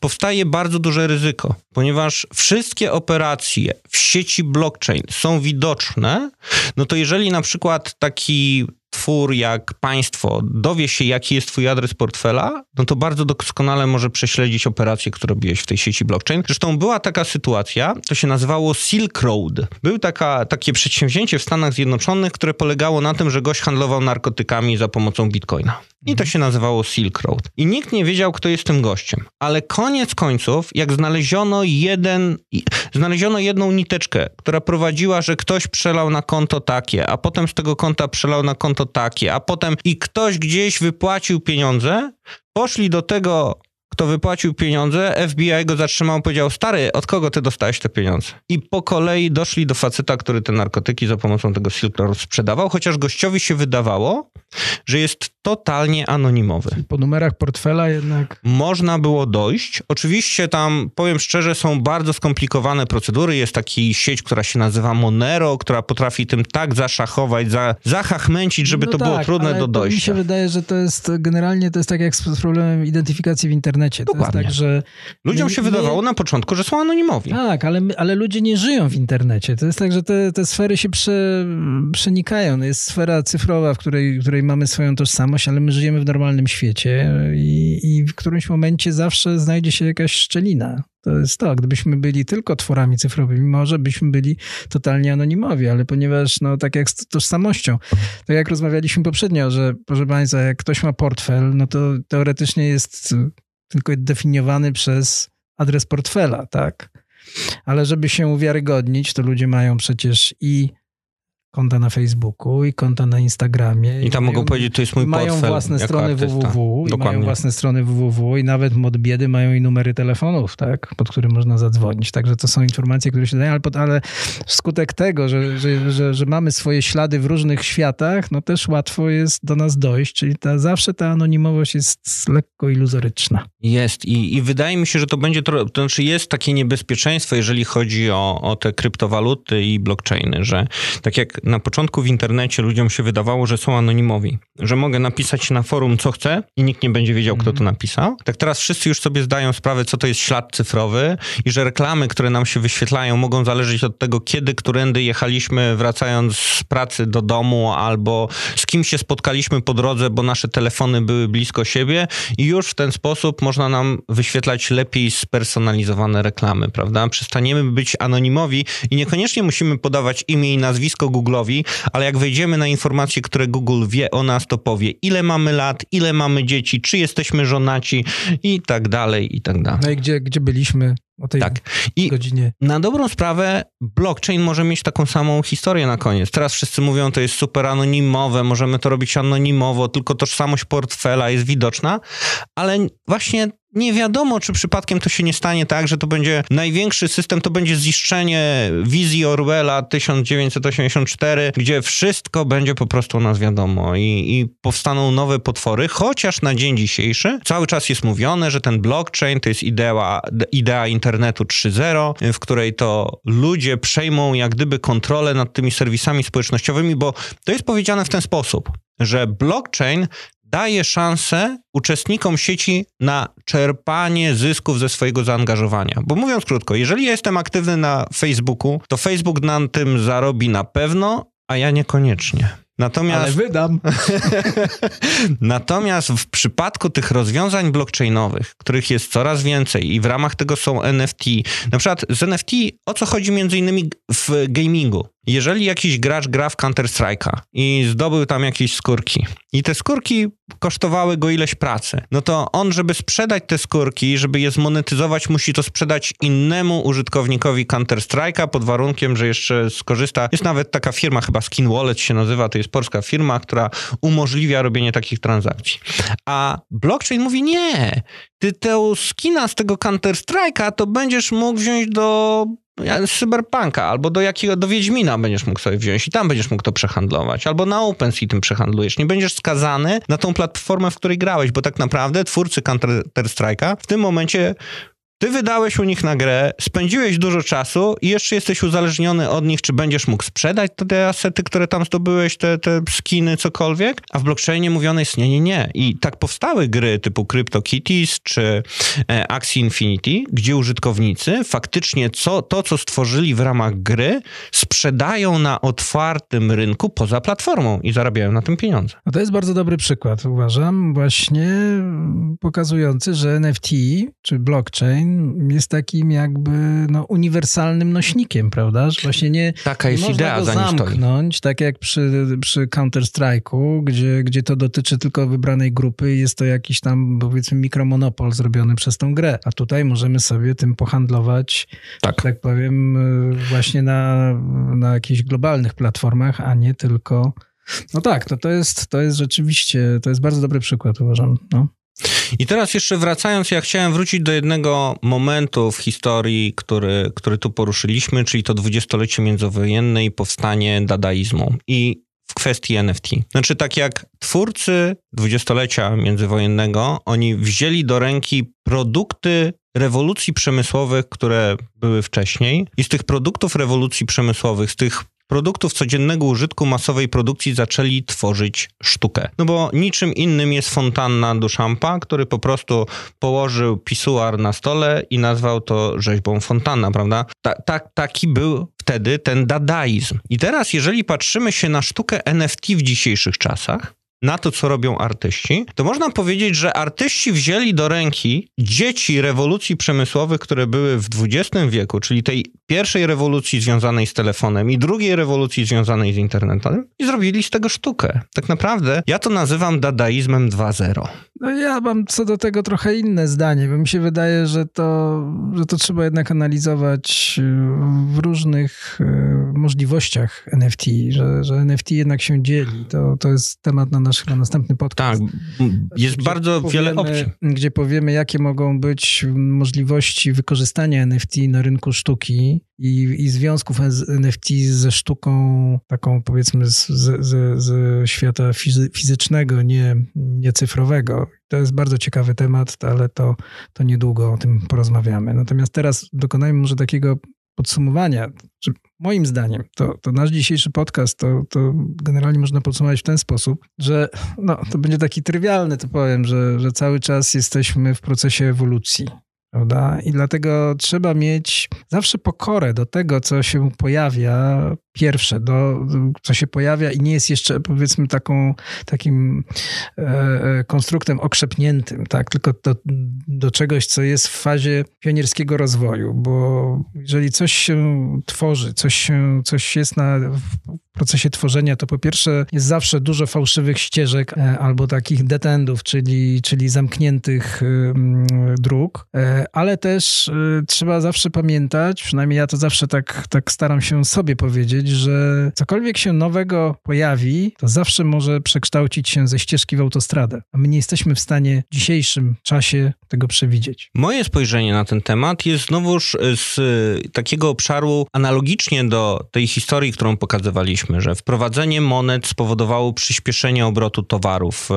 powstaje bardzo duże ryzyko, ponieważ wszystkie operacje w sieci blockchain są widoczne, no to jeżeli na przykład taki twór jak państwo dowie się, jaki jest twój adres portfela, no to bardzo doskonale może prześledzić operacje, które robiłeś w tej sieci blockchain. Zresztą była taka sytuacja, to się nazywało Silk Road. Był taka, takie przedsięwzięcie w Stanach Zjednoczonych, które polegało na tym, że gość handlował narkotykami za pomocą bitcoina. I to się nazywało Silk Road. I nikt nie wiedział, kto jest tym gościem. Ale koniec końców, jak znaleziono jeden, znaleziono jedną niteczkę, która prowadziła, że ktoś przelał na konto takie, a potem z tego konta przelał na konto takie, a potem i ktoś gdzieś wypłacił pieniądze, poszli do tego kto wypłacił pieniądze, FBI go zatrzymał, powiedział, stary, od kogo ty dostałeś te pieniądze? I po kolei doszli do faceta, który te narkotyki za pomocą tego Silk Road sprzedawał, chociaż gościowi się wydawało, że jest totalnie anonimowy. Po numerach portfela jednak. Można było dojść. Oczywiście tam, powiem szczerze, są bardzo skomplikowane procedury. Jest taki sieć, która się nazywa Monero, która potrafi tym tak zaszachować, za, zachachmęcić, żeby no to tak, było trudne do dojścia. Mi się wydaje, że to jest generalnie to jest tak jak z problemem identyfikacji w internecie. To Dokładnie. jest tak, że Ludziom się my... wydawało na początku, że są anonimowi. Tak, ale, ale ludzie nie żyją w internecie. To jest tak, że te, te sfery się prze, przenikają. No jest sfera cyfrowa, w której, w której mamy swoją tożsamość, ale my żyjemy w normalnym świecie i, i w którymś momencie zawsze znajdzie się jakaś szczelina. To jest to, gdybyśmy byli tylko tworami cyfrowymi, może byśmy byli totalnie anonimowi, ale ponieważ, no tak jak z tożsamością, tak jak rozmawialiśmy poprzednio, że proszę Państwa, jak ktoś ma portfel, no to teoretycznie jest tylko definiowany przez adres portfela, tak? Ale żeby się uwiarygodnić, to ludzie mają przecież i konta na Facebooku i konta na Instagramie. I, tam mogą powiedzieć, to jest mój mają portfel. Własne strony www, i mają własne strony www i nawet mod biedy mają i numery telefonów, tak, pod które można zadzwonić. Także to są informacje, które się dają, ale, pod, ale wskutek tego, że, że, że, że, mamy swoje ślady w różnych światach, no też łatwo jest do nas dojść, czyli ta, zawsze ta anonimowość jest lekko iluzoryczna. Jest i, i wydaje mi się, że to będzie, to znaczy jest takie niebezpieczeństwo, jeżeli chodzi o, o te kryptowaluty i blockchainy, że tak jak na początku w internecie ludziom się wydawało, że są anonimowi, że mogę napisać na forum co chcę i nikt nie będzie wiedział, kto to mhm. napisał. Tak teraz wszyscy już sobie zdają sprawę, co to jest ślad cyfrowy i że reklamy, które nam się wyświetlają, mogą zależeć od tego, kiedy, którędy jechaliśmy, wracając z pracy do domu, albo z kim się spotkaliśmy po drodze, bo nasze telefony były blisko siebie i już w ten sposób można nam wyświetlać lepiej spersonalizowane reklamy, prawda? Przestaniemy być anonimowi i niekoniecznie musimy podawać imię i nazwisko Google Google'owi, ale jak wejdziemy na informacje, które Google wie o nas, to powie, ile mamy lat, ile mamy dzieci, czy jesteśmy żonaci i tak dalej, i tak dalej. No i gdzie, gdzie byliśmy o tej tak. I godzinie. Na dobrą sprawę blockchain może mieć taką samą historię na koniec. Teraz wszyscy mówią, to jest super anonimowe, możemy to robić anonimowo, tylko tożsamość portfela jest widoczna, ale właśnie nie wiadomo, czy przypadkiem to się nie stanie tak, że to będzie największy system, to będzie ziszczenie wizji Orwella 1984, gdzie wszystko będzie po prostu o nas wiadomo i, i powstaną nowe potwory, chociaż na dzień dzisiejszy cały czas jest mówione, że ten blockchain to jest idea, idea internetu 3.0, w której to ludzie przejmą jak gdyby kontrolę nad tymi serwisami społecznościowymi, bo to jest powiedziane w ten sposób, że blockchain daje szansę uczestnikom sieci na czerpanie zysków ze swojego zaangażowania. Bo mówiąc krótko, jeżeli jestem aktywny na Facebooku, to Facebook na tym zarobi na pewno, a ja niekoniecznie. Natomiast, Ale wydam. Natomiast w przypadku tych rozwiązań blockchainowych, których jest coraz więcej i w ramach tego są NFT, na przykład z NFT o co chodzi między innymi w gamingu? Jeżeli jakiś gracz gra w Counter-Strike'a i zdobył tam jakieś skórki i te skórki kosztowały go ileś pracy, no to on, żeby sprzedać te skórki, żeby je zmonetyzować, musi to sprzedać innemu użytkownikowi Counter-Strike'a pod warunkiem, że jeszcze skorzysta. Jest nawet taka firma, chyba Skin Wallet się nazywa, to jest polska firma, która umożliwia robienie takich transakcji. A blockchain mówi nie, ty tę skina z tego Counter-Strike'a to będziesz mógł wziąć do Cyberpunka, albo do jakiego, do Wiedźmina będziesz mógł sobie wziąć i tam będziesz mógł to przehandlować, albo na OpenSea tym przehandlujesz. Nie będziesz skazany na tą platformę, w której grałeś, bo tak naprawdę twórcy Counter-Strike'a w tym momencie ty wydałeś u nich na grę, spędziłeś dużo czasu i jeszcze jesteś uzależniony od nich, czy będziesz mógł sprzedać te asety, które tam zdobyłeś, te, te skiny, cokolwiek, a w blockchainie mówione jest nie, nie, nie. I tak powstały gry typu CryptoKitties czy e, Axie Infinity, gdzie użytkownicy faktycznie co, to, co stworzyli w ramach gry, sprzedają na otwartym rynku poza platformą i zarabiają na tym pieniądze. No to jest bardzo dobry przykład, uważam, właśnie pokazujący, że NFT czy blockchain jest takim jakby no, uniwersalnym nośnikiem, prawda? Że właśnie nie, Taka jest nie idea można go zamknąć, tak jak przy, przy Counter-Strike'u, gdzie, gdzie to dotyczy tylko wybranej grupy i jest to jakiś tam powiedzmy mikromonopol zrobiony przez tą grę. A tutaj możemy sobie tym pohandlować, tak, tak powiem, właśnie na, na jakichś globalnych platformach, a nie tylko... No tak, to, to, jest, to jest rzeczywiście, to jest bardzo dobry przykład, uważam. No. I teraz jeszcze wracając, ja chciałem wrócić do jednego momentu w historii, który, który tu poruszyliśmy, czyli to dwudziestolecie międzywojenne i powstanie dadaizmu. I w kwestii NFT. Znaczy, tak jak twórcy dwudziestolecia międzywojennego, oni wzięli do ręki produkty rewolucji przemysłowych, które były wcześniej, i z tych produktów rewolucji przemysłowych, z tych produktów codziennego użytku masowej produkcji zaczęli tworzyć sztukę. No bo niczym innym jest fontanna Duchampa, który po prostu położył pisuar na stole i nazwał to rzeźbą fontanna, prawda? Ta, ta, taki był wtedy ten dadaizm. I teraz, jeżeli patrzymy się na sztukę NFT w dzisiejszych czasach, na to, co robią artyści, to można powiedzieć, że artyści wzięli do ręki dzieci rewolucji przemysłowych, które były w XX wieku, czyli tej pierwszej rewolucji związanej z telefonem i drugiej rewolucji związanej z internetem i zrobili z tego sztukę. Tak naprawdę ja to nazywam dadaizmem 2.0. No ja mam co do tego trochę inne zdanie, bo mi się wydaje, że to, że to trzeba jednak analizować w różnych e, możliwościach NFT, że, że NFT jednak się dzieli. To, to jest temat na nasz chyba następny podcast. Tak, jest bardzo powiemy, wiele opcji. Gdzie powiemy, jakie mogą być możliwości wykorzystania NFT na rynku sztuki i, i związków NFT ze sztuką taką powiedzmy z, z, z świata fizy, fizycznego, nie, nie cyfrowego. To jest bardzo ciekawy temat, ale to, to niedługo o tym porozmawiamy. Natomiast teraz dokonajmy może takiego podsumowania. Moim zdaniem to, to nasz dzisiejszy podcast to, to generalnie można podsumować w ten sposób, że no, to będzie taki trywialny, to powiem, że, że cały czas jesteśmy w procesie ewolucji prawda? I dlatego trzeba mieć zawsze pokorę do tego, co się pojawia pierwsze, do, co się pojawia i nie jest jeszcze powiedzmy taką, takim e, e, konstruktem okrzepniętym, tak? tylko do, do czegoś, co jest w fazie pionierskiego rozwoju, bo jeżeli coś się tworzy, coś, się, coś jest na, w procesie tworzenia, to po pierwsze jest zawsze dużo fałszywych ścieżek e, albo takich detendów, czyli, czyli zamkniętych dróg, ale też trzeba zawsze pamiętać, przynajmniej ja to zawsze tak, tak staram się sobie powiedzieć, powiedzieć, że cokolwiek się nowego pojawi, to zawsze może przekształcić się ze ścieżki w autostradę. A my nie jesteśmy w stanie w dzisiejszym czasie tego przewidzieć. Moje spojrzenie na ten temat jest znowuż z takiego obszaru analogicznie do tej historii, którą pokazywaliśmy, że wprowadzenie monet spowodowało przyspieszenie obrotu towarów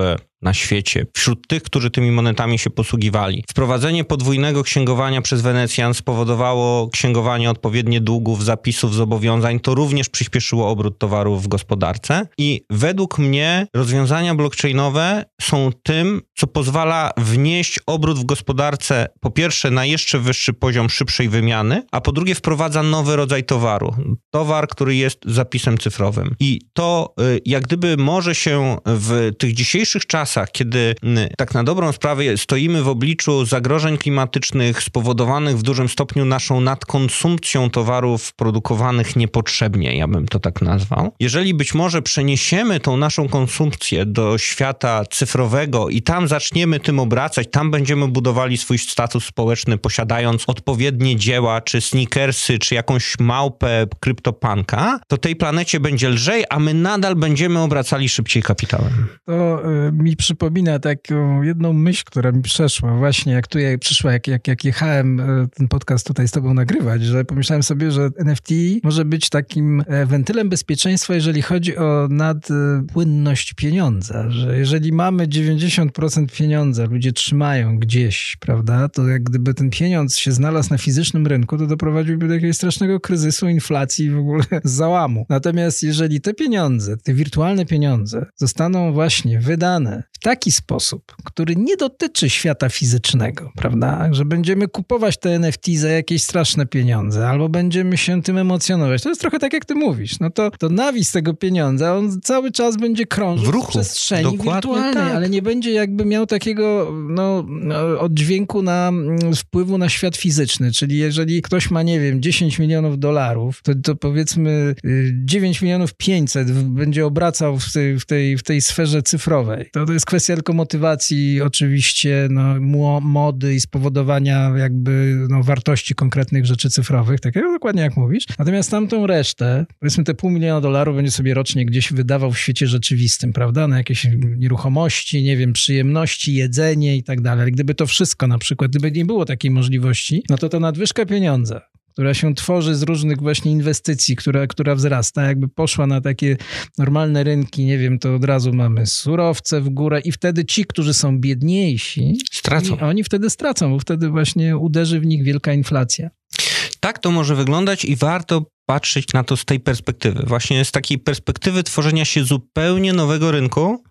na świecie, wśród tych, którzy tymi monetami się posługiwali. Wprowadzenie podwójnego księgowania przez Wenecjan spowodowało księgowanie odpowiednie długów, zapisów, zobowiązań. To również przyspieszyło obrót towarów w gospodarce. I według mnie rozwiązania blockchainowe są tym, co pozwala wnieść obrót w gospodarce po pierwsze na jeszcze wyższy poziom szybszej wymiany, a po drugie wprowadza nowy rodzaj towaru. Towar, który jest zapisem cyfrowym. I to y, jak gdyby może się w tych dzisiejszych czasach czasach, kiedy tak na dobrą sprawę stoimy w obliczu zagrożeń klimatycznych spowodowanych w dużym stopniu naszą nadkonsumpcją towarów produkowanych niepotrzebnie, ja bym to tak nazwał. Jeżeli być może przeniesiemy tą naszą konsumpcję do świata cyfrowego i tam zaczniemy tym obracać, tam będziemy budowali swój status społeczny, posiadając odpowiednie dzieła, czy sneakersy, czy jakąś małpę kryptopanka, to tej planecie będzie lżej, a my nadal będziemy obracali szybciej kapitałem. To y, mi przypomina taką jedną myśl, która mi przeszła właśnie, jak tu przyszła, jak, jak, jak jechałem e, ten podcast tutaj z tobą nagrywać, że pomyślałem sobie, że NFT może być takim e, wentylem bezpieczeństwa, jeżeli chodzi o nadpłynność pieniądza, że jeżeli mamy 90% pieniądza, ludzie trzymają gdzieś, prawda, to jak gdyby ten pieniądz się znalazł na fizycznym rynku, to doprowadziłby do jakiegoś strasznego kryzysu, inflacji w ogóle załamu. Natomiast jeżeli te pieniądze, te wirtualne pieniądze zostaną właśnie wydane w taki sposób, który nie dotyczy świata fizycznego, prawda? Że będziemy kupować te NFT za jakieś straszne pieniądze, albo będziemy się tym emocjonować. To jest trochę tak, jak ty mówisz. No to, to nawis tego pieniądza, on cały czas będzie krążył w, ruchu. w przestrzeni Dokładnie wirtualnej, tak. ale nie będzie jakby miał takiego no, oddźwięku na mm, wpływu na świat fizyczny. Czyli jeżeli ktoś ma, nie wiem, 10 milionów dolarów, to, to powiedzmy 9 y, milionów 500 będzie obracał w tej, w tej, w tej sferze cyfrowej. To, to jest kwestia tylko motywacji, oczywiście, no, mody i spowodowania jakby no, wartości konkretnych rzeczy cyfrowych, tak jak, dokładnie jak mówisz. Natomiast tamtą resztę, powiedzmy te pół miliona dolarów będzie sobie rocznie gdzieś wydawał w świecie rzeczywistym, prawda? Na jakieś nieruchomości, nie wiem, przyjemności, jedzenie i tak dalej. Ale gdyby to wszystko na przykład, gdyby nie było takiej możliwości, no to ta nadwyżka pieniądza, która się tworzy z różnych właśnie inwestycji, która, która wzrasta, jakby poszła na takie normalne rynki, nie wiem, to od razu mamy surowce w górę i wtedy ci, którzy są biedniejsi, stracą. Oni wtedy stracą, bo wtedy właśnie uderzy w nich wielka inflacja. Tak to może wyglądać i warto patrzeć na to z tej perspektywy. Właśnie z takiej perspektywy tworzenia się zupełnie nowego rynku,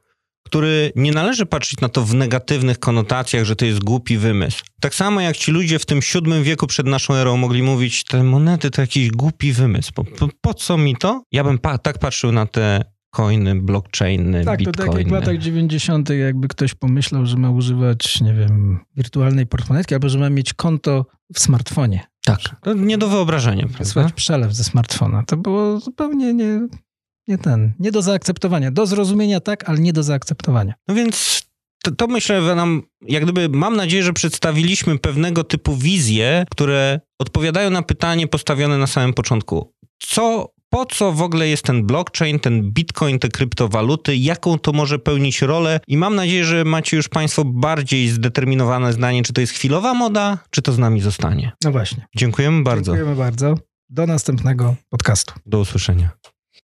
który nie należy patrzeć na to w negatywnych konotacjach, że to jest głupi wymysł. Tak samo jak ci ludzie w tym VII wieku przed naszą erą mogli mówić, te monety to jakiś głupi wymysł. Po, po, po co mi to? Ja bym pa, tak patrzył na te coiny, blockchainy, tak, bitcoiny. Tak, to tak jak w latach 90. jakby ktoś pomyślał, że ma używać, nie wiem, wirtualnej portmonetki albo że ma mieć konto w smartfonie. Tak, to nie do wyobrażenia. Wysłać przelew ze smartfona. To było zupełnie nie, nie ten, nie do zaakceptowania. Do zrozumienia tak, ale nie do zaakceptowania. No więc to, to, myślę, że nam, jak gdyby, mam nadzieję, że przedstawiliśmy pewnego typu wizje, które odpowiadają na pytanie postawione na samym początku. Co, po co w ogóle jest ten blockchain, ten bitcoin, te kryptowaluty, jaką to może pełnić rolę? I mam nadzieję, że macie już Państwo bardziej zdeterminowane zdanie, czy to jest chwilowa moda, czy to z nami zostanie. No właśnie. Dziękujemy bardzo. Dziękujemy bardzo. Do następnego podcastu. Do usłyszenia.